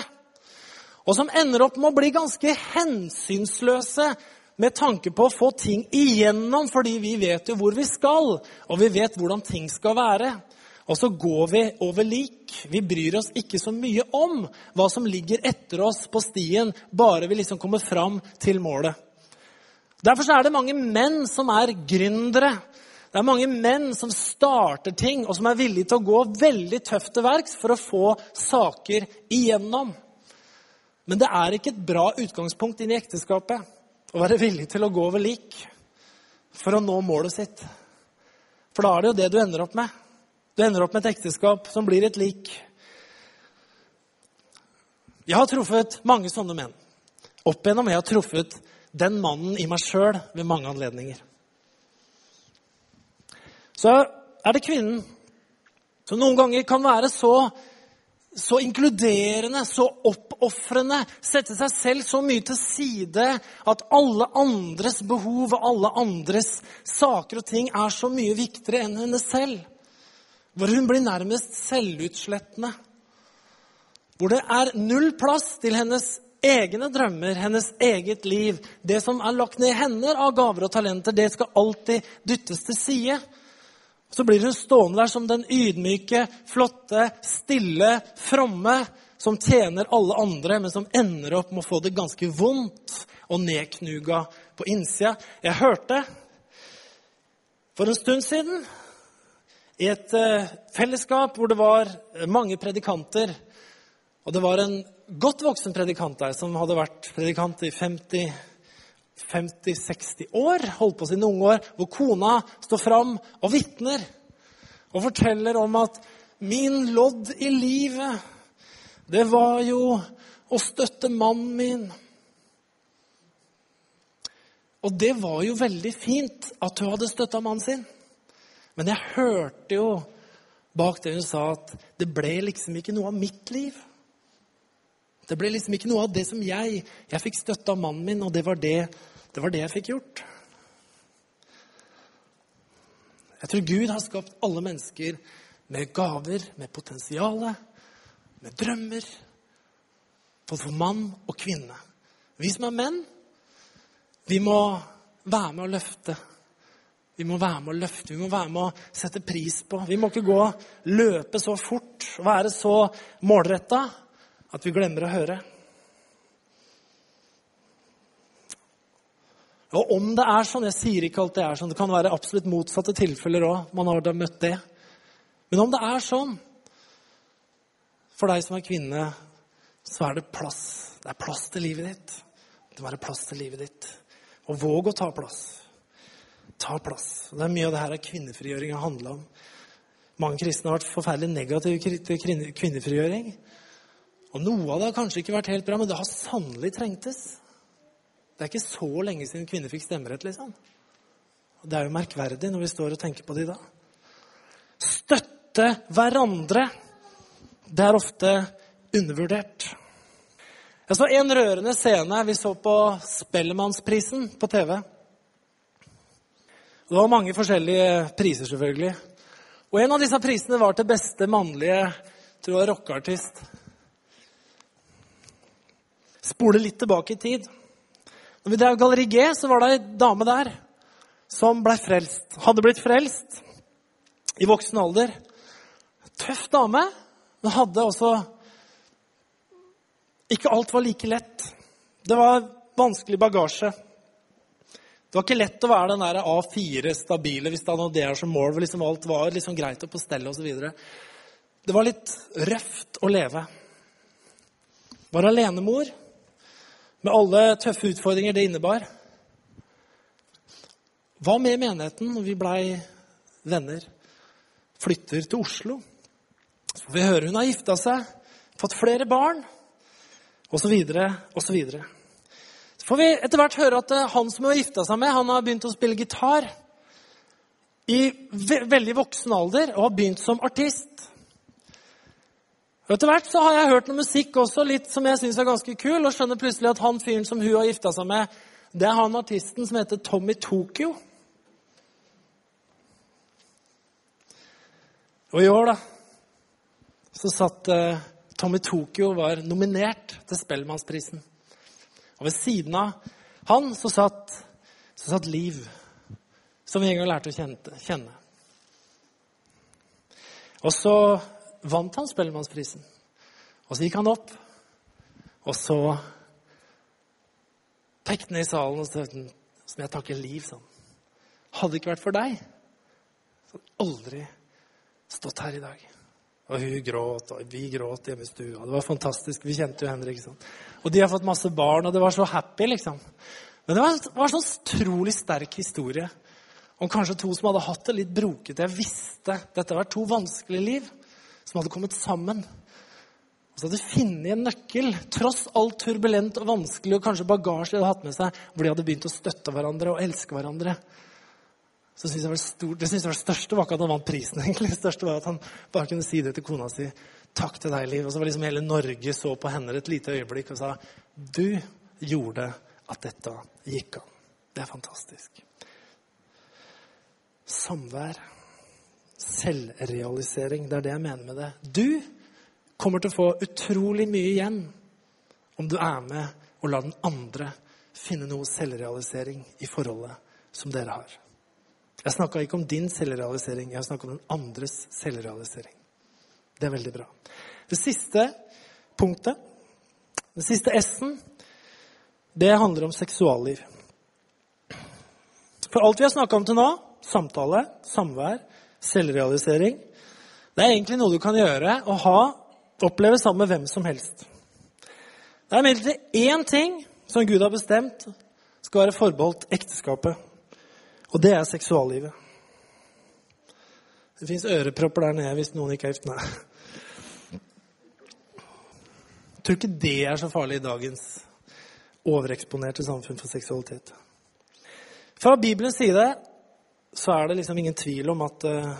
S2: Og som ender opp med å bli ganske hensynsløse med tanke på å få ting igjennom, fordi vi vet jo hvor vi skal, og vi vet hvordan ting skal være. Og så går vi over lik. Vi bryr oss ikke så mye om hva som ligger etter oss på stien, bare vi liksom kommer fram til målet. Derfor er det mange menn som er gründere. Det er mange menn som starter ting, og som er villige til å gå veldig tøft til verks for å få saker igjennom. Men det er ikke et bra utgangspunkt inn i ekteskapet å være villig til å gå over lik for å nå målet sitt. For da er det jo det du ender opp med. Du ender opp med et ekteskap som blir et lik. Jeg har truffet mange sånne menn. Opp igjennom jeg har truffet den mannen i meg sjøl ved mange anledninger. Så er det kvinnen som noen ganger kan være så, så inkluderende, så oppofrende, sette seg selv så mye til side at alle andres behov og alle andres saker og ting er så mye viktigere enn henne selv. Hvor hun blir nærmest selvutslettende. Hvor det er null plass til hennes egne drømmer, hennes eget liv. Det som er lagt ned i hender av gaver og talenter, det skal alltid dyttes til side. Så blir hun stående der som den ydmyke, flotte, stille, fromme som tjener alle andre, men som ender opp med å få det ganske vondt og nedknuga på innsida. Jeg hørte for en stund siden i et eh, fellesskap hvor det var mange predikanter. Og det var en godt voksen predikant der som hadde vært predikant i 50 50-60 år, holdt på sine unge år, hvor kona står fram og vitner og forteller om at 'min lodd i livet, det var jo å støtte mannen min'. Og det var jo veldig fint at hun hadde støtta mannen sin. Men jeg hørte jo bak det hun sa, at det ble liksom ikke noe av mitt liv. Det ble liksom ikke noe av det som jeg Jeg fikk støtte av mannen min, og det var det, det var det jeg fikk gjort. Jeg tror Gud har skapt alle mennesker med gaver, med potensial, med drømmer. Både for mann og kvinne. Vi som er menn, vi må være med å løfte. Vi må være med å løfte, vi må være med å sette pris på. Vi må ikke gå løpe så fort og være så målretta at vi glemmer å høre. Og om det er sånn Jeg sier ikke alt det er sånn. Det kan være absolutt motsatte tilfeller òg. Man har da møtt det. Men om det er sånn for deg som er kvinne, så er det plass. Det er plass til livet ditt. Det må være plass til livet ditt. Og våg å ta plass. Ta plass. Og det er mye av det her kvinnefrigjøring har handla om. Mange kristne har vært forferdelig negative til kvinnefrigjøring. Og noe av det har kanskje ikke vært helt bra, men det har sannelig trengtes. Det er ikke så lenge siden kvinner fikk stemmerett, liksom. Og det er jo merkverdig når vi står og tenker på det i dag. Støtte hverandre. Det er ofte undervurdert. Jeg så en rørende scene vi så på Spellemannsprisen på TV. Det var mange forskjellige priser, selvfølgelig. Og en av disse prisene var til beste mannlige tror jeg, rockeartist spole litt tilbake i tid. Når vi drev Galleri G, så var det ei dame der som ble frelst. Hadde blitt frelst i voksen alder. Tøff dame, men hadde også Ikke alt var like lett. Det var vanskelig bagasje. Det var ikke lett å være den der A4 stabile hvis det hadde det som mål. hvor liksom alt var liksom greit å på stell osv. Det var litt røft å leve. Var alenemor med alle tøffe utfordringer det innebar. Hva med menigheten når vi blei venner? Flytter til Oslo. Så får vi høre hun har gifta seg, fått flere barn, osv., osv. Så får vi etter hvert høre at eh, han som hun har gifta seg med, han har begynt å spille gitar i veldig voksen alder og har begynt som artist. Etter hvert så har jeg hørt noe musikk også, litt som jeg syns er ganske kul, og skjønner plutselig at han fyren som hun har gifta seg med, det er han artisten som heter Tommy Tokyo. Og i år, da, så satt uh, Tommy Tokyo var nominert til Spellemannsprisen. Og ved siden av han så satt, så satt Liv, som vi en gang lærte å kjenne. Og så vant han Spellemannsprisen. Og så gikk han opp, og så pekte han i salen og sa som jeg takker liv sånn. Hadde det ikke vært for deg, så hadde jeg aldri stått her i dag. Og hun gråt, og vi gråt hjemme i stua. Det var fantastisk. Vi kjente jo Henrik. Sånn. Og de har fått masse barn, og det var så happy, liksom. Men det var, var en sånn utrolig sterk historie om kanskje to som hadde hatt det litt brokete. Jeg visste dette var to vanskelige liv som hadde kommet sammen. Og så hadde de funnet en nøkkel, tross alt turbulent og vanskelig og kanskje bagasje de hadde hatt med seg, hvor de hadde begynt å støtte hverandre og elske hverandre. så synes jeg var stort, det, synes jeg var det største var ikke at han vant prisen. egentlig. Det største var at han bare kunne si det til kona si. 'Takk til deg, Liv.' Og så var liksom hele Norge så på henne et lite øyeblikk og sa 'Du gjorde at dette gikk an'. Det er fantastisk. Samvær. Selvrealisering. Det er det jeg mener med det. Du kommer til å få utrolig mye igjen om du er med og lar den andre finne noe selvrealisering i forholdet som dere har. Jeg snakka ikke om din selvrealisering, jeg snakka om den andres selvrealisering. Det er veldig bra. Det siste punktet, den siste S-en, det handler om seksualliv. For alt vi har snakka om til nå, samtale, samvær, selvrealisering, det er egentlig noe du kan gjøre og ha, oppleve sammen med hvem som helst. Det er imidlertid én ting som Gud har bestemt skal være forbeholdt ekteskapet. Og det er seksuallivet. Det fins ørepropper der nede hvis noen ikke er gift. Nei. Jeg tror ikke det er så farlig i dagens overeksponerte samfunn for seksualitet. Fra Bibelens side så er det liksom ingen tvil om at uh,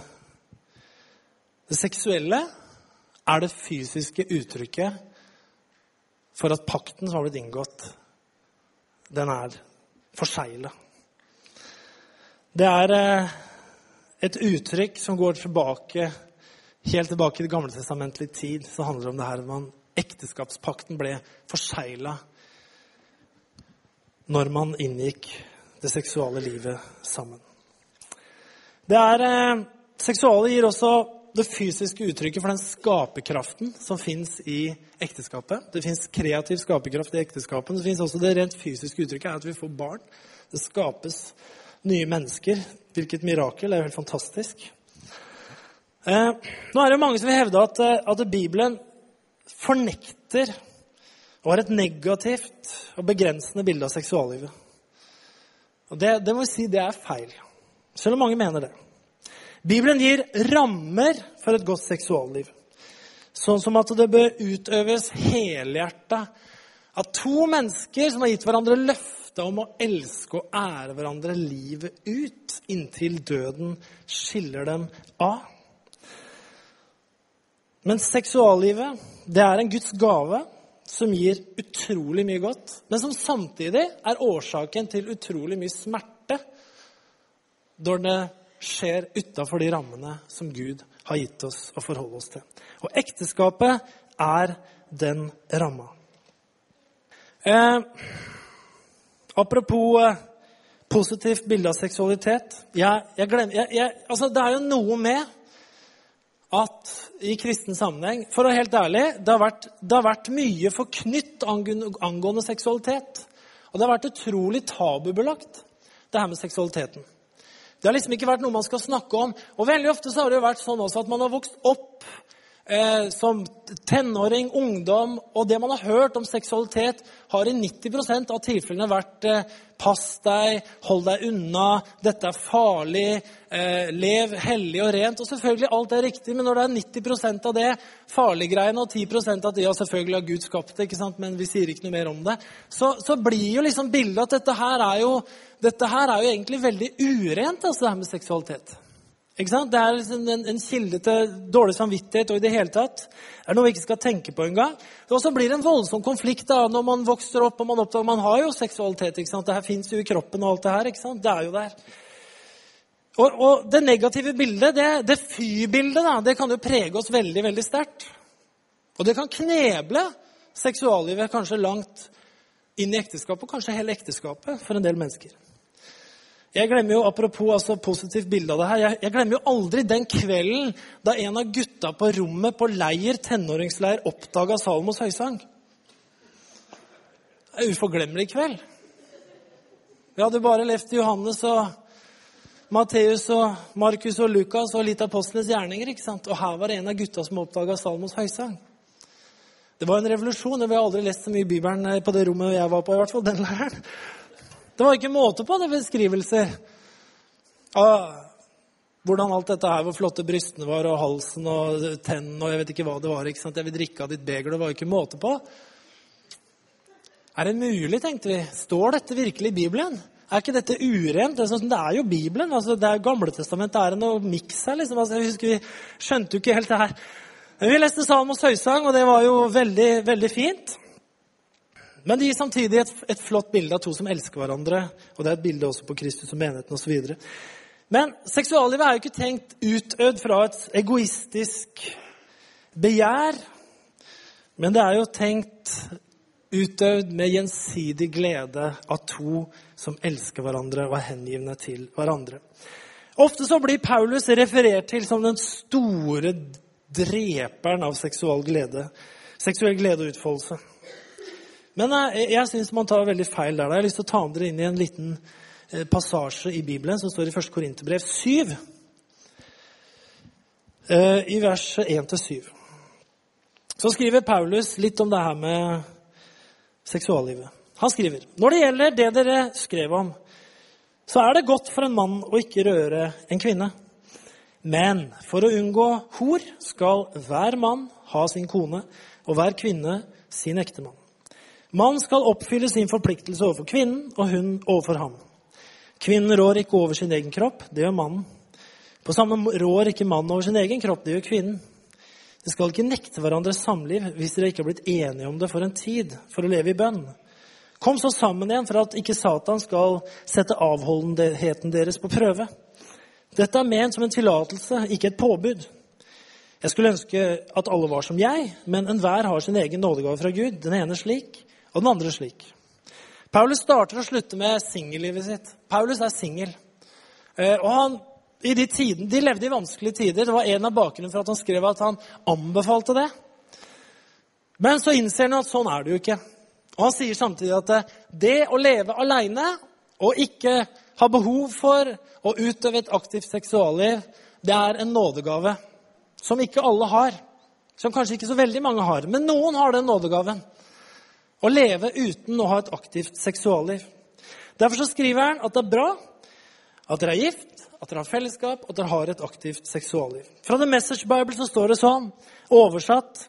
S2: det seksuelle er det fysiske uttrykket for at pakten som har blitt inngått, den er forsegla. Det er eh, et uttrykk som går tilbake, helt tilbake til gamle testamentlige tid. Så handler om det her man ekteskapspakten ble forsegla når man inngikk det seksuale livet sammen. Det er, eh, Seksuale gir også det fysiske uttrykket for den skaperkraften som fins i ekteskapet. Det fins kreativ skaperkraft i ekteskapet. Det fins også det rent fysiske uttrykket er at vi får barn. Det skapes nye mennesker. Hvilket mirakel. Det er jo helt fantastisk. Eh, nå er det mange som vil hevde at, eh, at Bibelen fornekter og har et negativt og begrensende bilde av seksuallivet. Og det, det må vi si det er feil. Selv om mange mener det. Bibelen gir rammer for et godt seksualliv. Sånn som at det bør utøves helhjerta av to mennesker som har gitt hverandre løfte om å elske og ære hverandre livet ut, inntil døden skiller dem av. Men seksuallivet, det er en Guds gave som gir utrolig mye godt, men som samtidig er årsaken til utrolig mye smerte når det skjer utafor de rammene som Gud har gitt oss å forholde oss til. Og ekteskapet er den ramma. Eh, apropos eh, positivt bilde av seksualitet. Jeg, jeg glemmer, jeg, altså det er jo noe med at i kristen sammenheng For å være helt ærlig, det har vært, det har vært mye forknytt angående, angående seksualitet. Og det har vært utrolig tabubelagt, det her med seksualiteten. Det har liksom ikke vært noe man skal snakke om. Og veldig ofte så har det vært sånn også at man har vokst opp eh, som tenåring, ungdom, og det man har hørt om seksualitet, har i 90% av tilfellene vært eh, pass deg, hold deg unna, dette er farlig, eh, lev hellig og rent. Og selvfølgelig, alt er riktig, men når det er 90% av det farliggreiene og 10 av det, ja, selvfølgelig har Gud skapt det, ikke sant? men vi sier ikke noe mer om det, så, så blir jo liksom bildet at dette her er jo dette her er jo egentlig veldig urent, altså, det her med seksualitet. Det er liksom en, en, kilde til dårlig samvittighet og i det hele tatt. Det er noe vi ikke skal tenke på engang. Og så blir det en voldsom konflikt da, når man vokser opp og man oppdager man har jo seksualitet. ikke sant? Det her fins jo i kroppen og alt det her. ikke sant? Det er jo der. Og, og det negative bildet, det, det fy-bildet, da, det kan jo prege oss veldig veldig sterkt. Og det kan kneble seksuallivet kanskje langt inn i ekteskapet, og kanskje hele ekteskapet for en del mennesker. Jeg glemmer jo, Apropos altså, positivt bilde av det her, jeg, jeg, glemmer jo aldri den kvelden da en av gutta på rommet på leir, tenåringsleir oppdaga Salomos høysang. Det er uforglemmelig kveld. Vi hadde bare levd Johannes og Matteus og Markus og Lukas og litt apostlenes gjerninger. ikke sant? Og her var det en av gutta som oppdaga Salomos høysang. Det var en revolusjon. Vi har aldri lest så mye Bibelen på det rommet jeg var på. i hvert fall, den leiren. Det var ikke måte på det beskrivelser av hvordan alt dette her, hvor flotte brystene var, og halsen og tennene og jeg vet ikke hva det var. ikke sant? Jeg vil drikke av ditt beger. Det var ikke måte på. Er det mulig, tenkte vi. Står dette virkelig i Bibelen? Er ikke dette urent? Det sånn, det er jo Bibelen. altså Det er Gamletestamentet. Er noe miks her? liksom? Altså, jeg husker Vi skjønte jo ikke helt det her. Men vi leste Salmos høysang, og det var jo veldig, veldig fint. Men det gir samtidig et, et, flott bilde av to som elsker hverandre. Og det er et bilde også på Kristus og menigheten osv. Men seksuallivet er jo ikke tenkt utøvd fra et egoistisk begjær. Men det er jo tenkt utøvd med gjensidig glede av to som elsker hverandre og er hengivne til hverandre. Ofte så blir Paulus referert til som den store dreperen av seksuell glede. Seksuell glede og utfoldelse. Men eh, jeg, jeg syns man tar veldig feil der. Jeg har lyst til å ta dere inn i en liten eh, passasje i Bibelen som står i 1. Korinterbrev 7. Eh, I vers 1-7. Så skriver Paulus litt om det her med seksuallivet. Han skriver når det gjelder det dere skrev om, så er det godt for en mann å ikke røre en kvinne. Men for å unngå hor skal hver mann ha sin kone, og hver kvinne sin ektemann. Mann skal oppfylle sin forpliktelse overfor kvinnen, og hun overfor ham. Kvinnen rår ikke over sin egen kropp, det gjør mannen. På samme rår ikke mannen over sin egen kropp, det gjør kvinnen. De skal ikke nekte hverandre samliv hvis dere ikke har blitt enige om det for en tid, for å leve i bønn. Kom så sammen igjen for at ikke Satan skal sette avholdenheten deres på prøve. Dette er ment som en tillatelse, ikke et påbud. Jeg skulle ønske at alle var som jeg, men enhver har sin egen nådegave fra Gud. Den ene slik, og den andre slik. Paulus starter og slutter med singellivet sitt. Paulus er singel. Eh, og han i de, tiden, de levde i vanskelige tider. Det var en av bakgrunnen for at han skrev at han anbefalte det. Men så innser han at sånn er det jo ikke. Og han sier samtidig at det å leve aleine og ikke ha behov for å utøve et aktivt seksualliv, det er en nådegave som ikke alle har. Som kanskje ikke så veldig mange har. Men noen har den nådegaven. Å leve uten å ha et aktivt seksualliv. Derfor så skriver han at det er bra at dere er gift, at dere har fellesskap, og at dere har et aktivt seksualliv. Fra The Message Bible så står det sånn, oversatt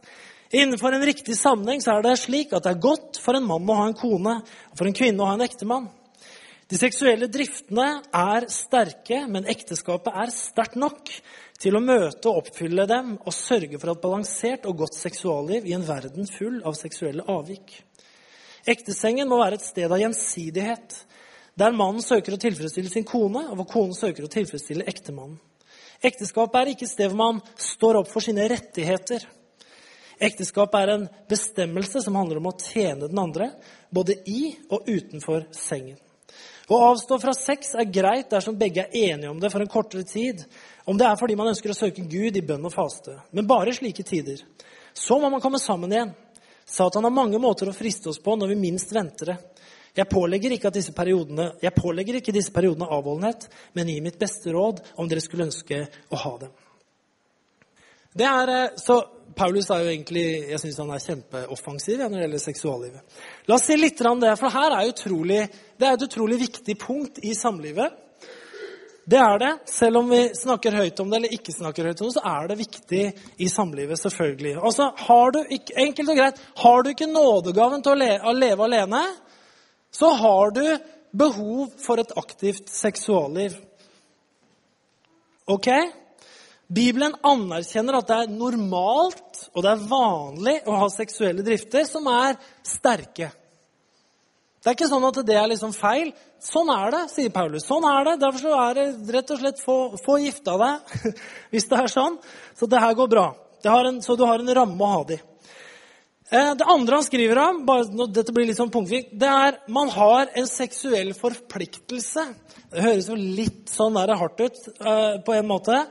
S2: Innenfor en riktig sammenheng så er det slik at det er godt for en mann å ha en kone, og for en kvinne å ha en ektemann. De seksuelle driftene er sterke, men ekteskapet er sterkt nok til å møte og oppfylle dem og sørge for et balansert og godt seksualliv i en verden full av seksuelle avvik. Ektesengen må være et sted av gjensidighet, der mannen søker å tilfredsstille sin kone, og hvor konen søker å tilfredsstille ektemannen. Ekteskapet er ikke et sted hvor man står opp for sine rettigheter. Ekteskapet er en bestemmelse som handler om å tjene den andre, både i og utenfor sengen. Å avstå fra sex er greit dersom begge er enige om det for en kortere tid, om det er fordi man ønsker å søke Gud i bønn og faste. Men bare i slike tider. Så må man komme sammen igjen. Satan har mange måter å friste oss på når vi minst venter det. Jeg pålegger ikke, disse periodene, jeg pålegger ikke disse periodene avholdenhet, men gir mitt beste råd om dere skulle ønske å ha dem. Det er, eh, så Paulus er jo egentlig, jeg synes han er kjempeoffensiv når det gjelder seksuallivet. La oss si litt om det, for her er utrolig, det er et utrolig viktig punkt i samlivet. Det er det. Selv om vi snakker høyt om det eller ikke snakker høyt om det, så er det viktig i samlivet, selvfølgelig. Altså, har du, Enkelt og greit, har du ikke nådegaven til å leve alene, så har du behov for et aktivt seksualliv. Ok? Bibelen anerkjenner at det er normalt og det er vanlig å ha seksuelle drifter som er sterke. Det er ikke sånn at det er liksom feil. Sånn er det, sier Paulus. Sånn er det. Derfor er det rett og slett få, få gifta deg hvis det er sånn. Så det her går bra. En, så du har en ramme å ha det i. Eh, det andre han skriver om, bare dette blir litt sånn punktvikt, det er man har en seksuell forpliktelse. Det høres jo litt sånn der hardt ut uh, på en måte.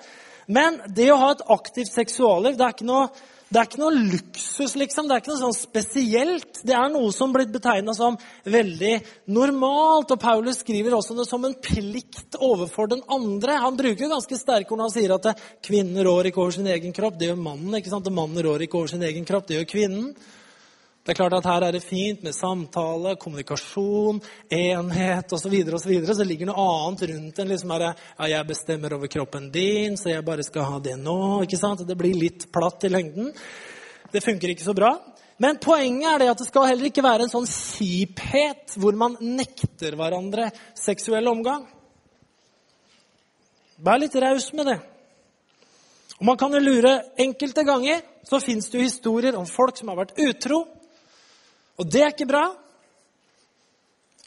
S2: Men det å ha et aktivt seksualliv, det er ikke noe, det er ikke noe luksus, liksom. Det er ikke noe sånn spesielt. Det er noe som blitt betegna som veldig normalt. Og Paulus skriver også det som en plikt overfor den andre. Han bruker ganske sterke ord når han sier at kvinnen rår ikke over sin egen kropp. Det gjør mannen. ikke sant? Og mannen rår ikke over sin egen kropp. Det gjør kvinnen. Det er klart at Her er det fint med samtale, kommunikasjon, enhet osv. Så, videre, og så, videre. så ligger noe annet rundt en liksom her, ja, 'Jeg bestemmer over kroppen din, så jeg bare skal ha det nå.' ikke sant? Det blir litt platt i lengden. Det funker ikke så bra. Men poenget er det at det skal heller ikke være en sånn kjiphet hvor man nekter hverandre seksuell omgang. Vær litt raus med det. Og Man kan jo lure Enkelte ganger så fins det jo historier om folk som har vært utro. Og det er ikke bra.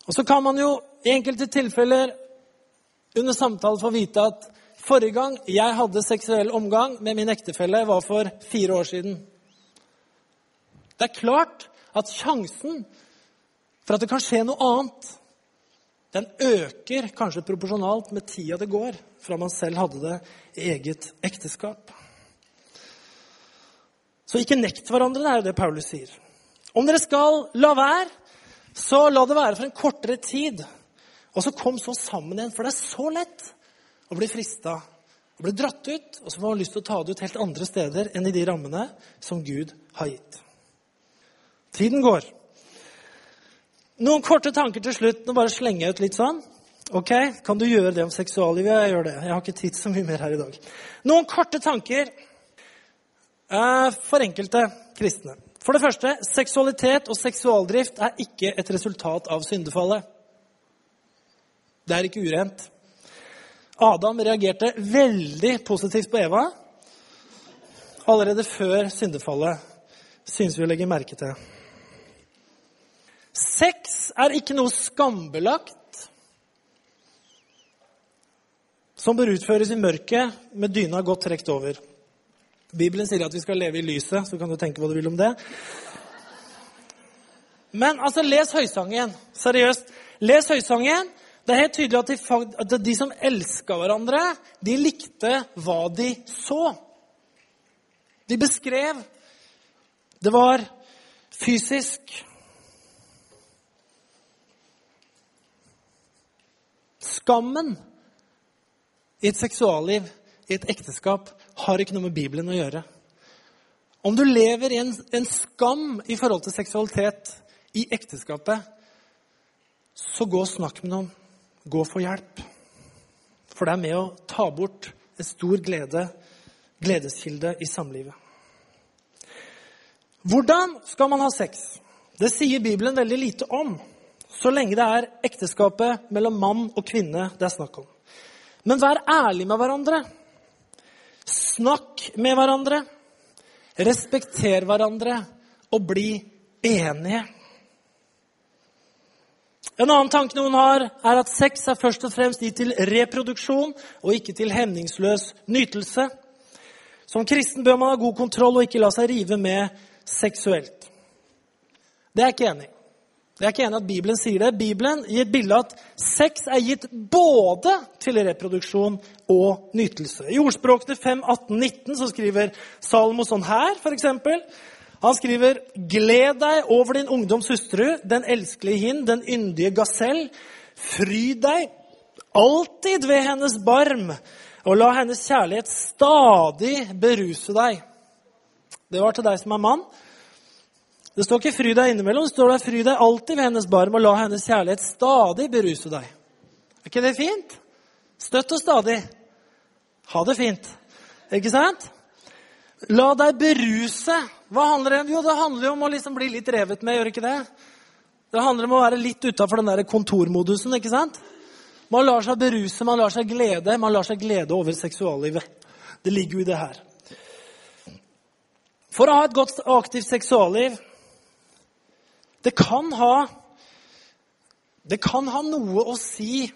S2: Og så kan man jo i enkelte tilfeller under samtale få vite at forrige gang jeg hadde seksuell omgang med min ektefelle, var for fire år siden. Det er klart at sjansen for at det kan skje noe annet, den øker kanskje proporsjonalt med tida det går fra man selv hadde det i eget ekteskap. Så ikke nekt hverandre, det er jo det Paulus sier. Om dere skal la være, så la det være for en kortere tid. Og så kom så sammen igjen, for det er så lett å bli frista og bli dratt ut, og så får man lyst til å ta det ut helt andre steder enn i de rammene som Gud har gitt. Tiden går. Noen korte tanker til slutt. Nå bare slenger jeg ut litt sånn. Ok, Kan du gjøre det om seksuallivet? Jeg gjør det. Jeg har ikke tid så mye mer her i dag. Noen korte tanker eh, for enkelte kristne. For det første, seksualitet og seksualdrift er ikke et resultat av syndefallet. Det er ikke urent. Adam reagerte veldig positivt på Eva allerede før syndefallet, synes vi å legge merke til. Sex er ikke noe skambelagt som bør utføres i mørket med dyna godt trukket over. Bibelen sier at vi skal leve i lyset, så kan du tenke hva du vil om det. Men altså, les Høysangen. Seriøst. Les Høysangen. Det er helt tydelig at de, at de som elska hverandre, de likte hva de så. De beskrev. Det var fysisk. Skammen i et seksualliv, i et ekteskap, har ikke noe med Bibelen å gjøre. Om du lever i en, en skam i forhold til seksualitet i ekteskapet, så gå og snakk med noen. Gå og få hjelp. For det er med å ta bort en stor glede, gledeskilde i samlivet. Hvordan skal man ha sex? Det sier Bibelen veldig lite om så lenge det er ekteskapet mellom mann og kvinne det er snakk om. Men vær ærlig med hverandre. Snakk med hverandre. Respekter hverandre og bli enige. En annen tanke noen har, er at sex er først og fremst gitt til reproduksjon og ikke til hemningsløs nytelse. Som kristen bør man ha god kontroll og ikke la seg rive med seksuelt. Det er jeg ikke enig i. Jeg er ikke enig at Bibelen sier det. Bibelen gir et bilde at sex er gitt både til reproduksjon og nytelse. I ordspråkene 5, 18, 19 så skriver Salomo sånn her, f.eks. Han skriver Gled deg over din ungdoms hustru, den elskelige hind, den yndige gasell. Fryd deg alltid ved hennes barm, og la hennes kjærlighet stadig beruse deg. Det var til deg som er mann. Det står ikke 'fry deg innimellom', det står der 'fry deg alltid ved hennes barm og la hennes kjærlighet stadig beruse deg'. Er ikke det fint? Støtt og stadig. Ha det fint. Ikke sant? La deg beruse. Hva handler det om? Jo, det handler jo om å liksom bli litt revet med, gjør ikke det? Det handler om å være litt utafor den der kontormodusen, ikke sant? Man lar seg beruse, man lar seg glede. Man lar seg glede over seksuallivet. Det ligger jo i det her. For å ha et godt og aktivt seksualliv det kan ha Det kan ha noe å si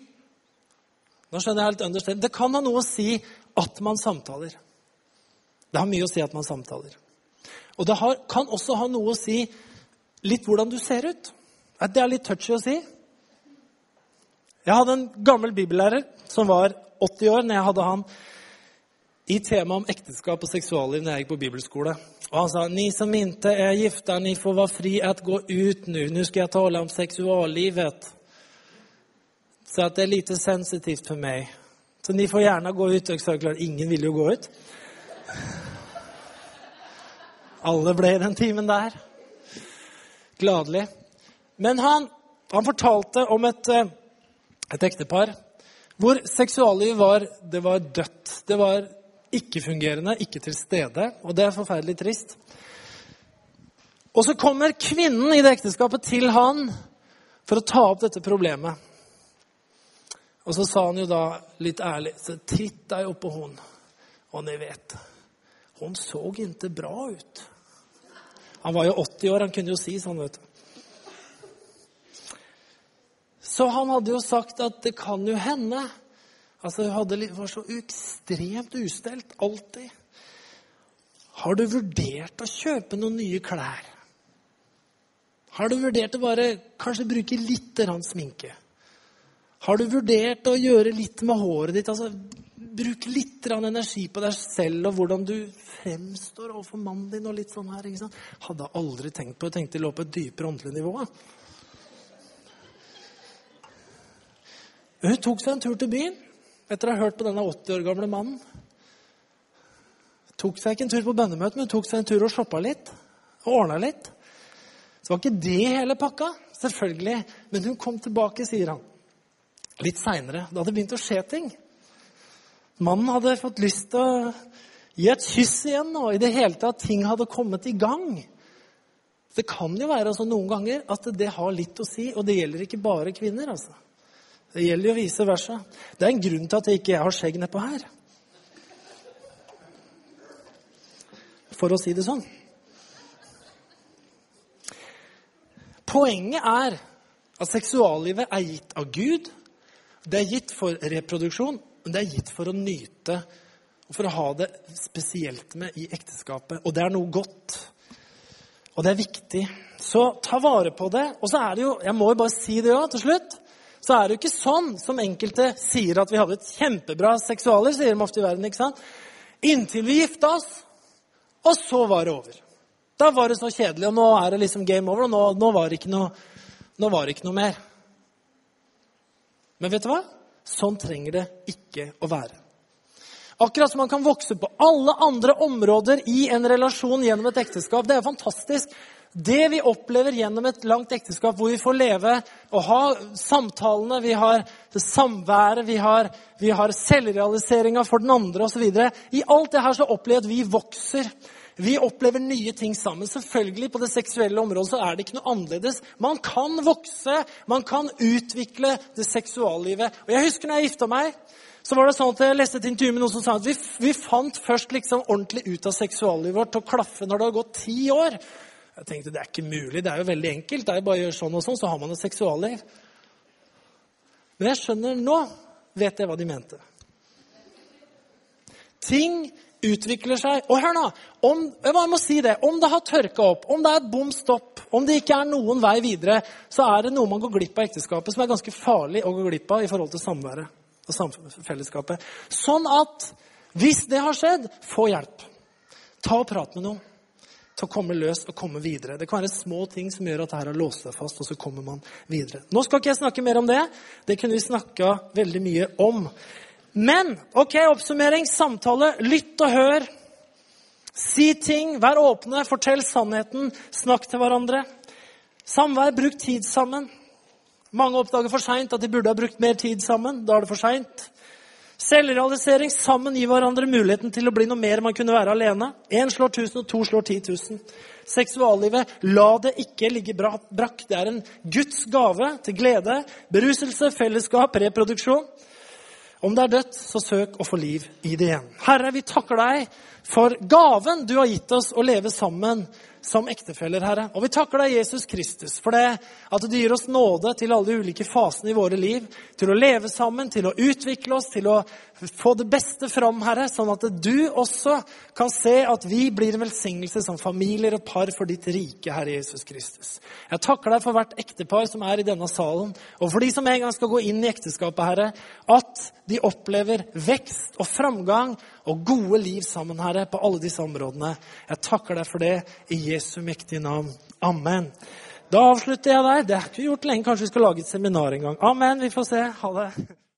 S2: Nå skjønner jeg helt understand. Det kan ha noe å si at man samtaler. Det har mye å si at man samtaler. Og det har, kan også ha noe å si litt hvordan du ser ut. Det er litt touchy å si. Jeg hadde en gammel bibellærer som var 80 år når jeg hadde han i temaet om ekteskap og seksualliv når jeg gikk på bibelskole. Og han sa ni som inte er gifta, ni får være fri at gå ut nå. Nå skal jeg tale om seksuallivet. Så det er litt sensitivt for meg. Så ni får gjerne gå ut. Og så klart, ingen ville jo gå ut. Alle ble i den timen der. Gladelig. Men han, han fortalte om et, eh, et ektepar hvor seksuallivet var, var dødt. Det var ikke-fungerende, ikke til stede. Og det er forferdelig trist. Og så kommer kvinnen i det ekteskapet til han for å ta opp dette problemet. Og så sa han jo da litt ærlig så Titt deg opp på hun. Og ni vet, hun så ikke bra ut. Han var jo 80 år, han kunne jo si sånn, vet du. Så han hadde jo sagt at det kan jo hende Altså, Hun var så ekstremt ustelt alltid. Har du vurdert å kjøpe noen nye klær? Har du vurdert å bare kanskje bruke litt sminke? Har du vurdert å gjøre litt med håret ditt? Altså, Bruk litt energi på deg selv og hvordan du fremstår overfor mannen din. og litt sånn her, ikke sant? Hadde aldri tenkt på det. Tenkte det lå på et dypere åndelig nivå. Hun tok seg en tur til byen etter å ha hørt på denne 80 år gamle mannen. Tok seg ikke en tur på bønnemøte, men tok seg en tur og shoppa litt. Og ordna litt. Så var ikke det hele pakka, selvfølgelig. Men hun kom tilbake, sier han. Litt seinere. Det hadde begynt å skje ting. Mannen hadde fått lyst til å gi et kyss igjen, og i det hele tatt ting hadde kommet i gang. Det kan jo være altså noen ganger at det har litt å si, og det gjelder ikke bare kvinner. altså. Det gjelder jo vice versa. Det er en grunn til at jeg ikke har skjegg nedpå her. For å si det sånn. Poenget er at seksuallivet er gitt av Gud. Det er gitt for reproduksjon, men det er gitt for å nyte og for å ha det spesielt med i ekteskapet. Og det er noe godt. Og det er viktig. Så ta vare på det. Og så er det jo Jeg må jo bare si det òg til slutt så er det jo ikke sånn som enkelte sier at vi hadde et kjempebra seksualer, sier de ofte i verden. ikke sant? Inntil vi gifta oss, og så var det over. Da var det så kjedelig, og nå er det liksom game over, og nå, nå, var, det noe, nå var det ikke noe mer. Men vet du hva? Sånn trenger det ikke å være. Akkurat som man kan vokse på alle andre områder i en relasjon gjennom et ekteskap. Det er fantastisk. Det vi opplever gjennom et langt ekteskap, hvor vi får leve og ha samtalene, vi har samværet, vi har, vi har selvrealiseringa for den andre osv. I alt det her så opplever vi at vi vokser. Vi opplever nye ting sammen. Selvfølgelig På det seksuelle området så er det ikke noe annerledes. Man kan vokse, man kan utvikle det seksuallivet. Og Jeg husker når jeg gifta meg, så var det sånn at jeg leste et intervju med noen som sa at vi, vi fant først liksom ordentlig ut av seksuallivet vårt til å klaffe når det har gått ti år. Jeg tenkte det er ikke mulig. Det er jo veldig enkelt. Det er jo bare å gjøre sånn og sånn, så har man et seksualliv. Men jeg skjønner nå vet jeg hva de mente. Ting utvikler seg. Og hør nå! Om, jeg må si det, om det har tørka opp, om det er et bom stopp, om det ikke er noen vei videre, så er det noe man går glipp av i ekteskapet som er ganske farlig å gå glipp av i forhold til samværet og fellesskapet. Sånn at hvis det har skjedd, få hjelp. Ta og prat med noen til å komme løs og komme videre. Det kan være små ting som gjør at dette har låst seg fast, og så kommer man videre. Nå skal ikke jeg snakke mer om det. Det kunne vi snakka veldig mye om. Men ok, oppsummering, samtale. Lytt og hør. Si ting, vær åpne, fortell sannheten, snakk til hverandre. Samvær, bruk tid sammen. Mange oppdager for seint at de burde ha brukt mer tid sammen. Da er det for seint. Selvrealisering. Sammen gir hverandre muligheten til å bli noe mer man kunne være alene. Én slår 1000, og to slår 10 000. Seksuallivet, la det ikke ligge brakk. Det er en Guds gave til glede, beruselse, fellesskap, reproduksjon. Om det er dødt, så søk å få liv i det igjen. Herre, vi takker deg for gaven du har gitt oss å leve sammen som ektefeller, Herre. Og vi takker deg, Jesus Kristus, for det at du gir oss nåde til alle de ulike fasene i våre liv. Til å leve sammen, til å utvikle oss, til å få det beste fram, Herre. Sånn at du også kan se at vi blir en velsignelse som familier og par for ditt rike, Herre Jesus Kristus. Jeg takker deg for hvert ektepar som er i denne salen, og for de som en gang skal gå inn i ekteskapet, Herre, at de opplever vekst og framgang og gode liv sammen, Herre, på alle disse områdene. Jeg takker deg for det i Jesu mektige navn. Amen. Da avslutter jeg der. Det er ikke gjort lenge. Kanskje vi skal lage et seminar en gang. Amen. Vi får se. Ha det.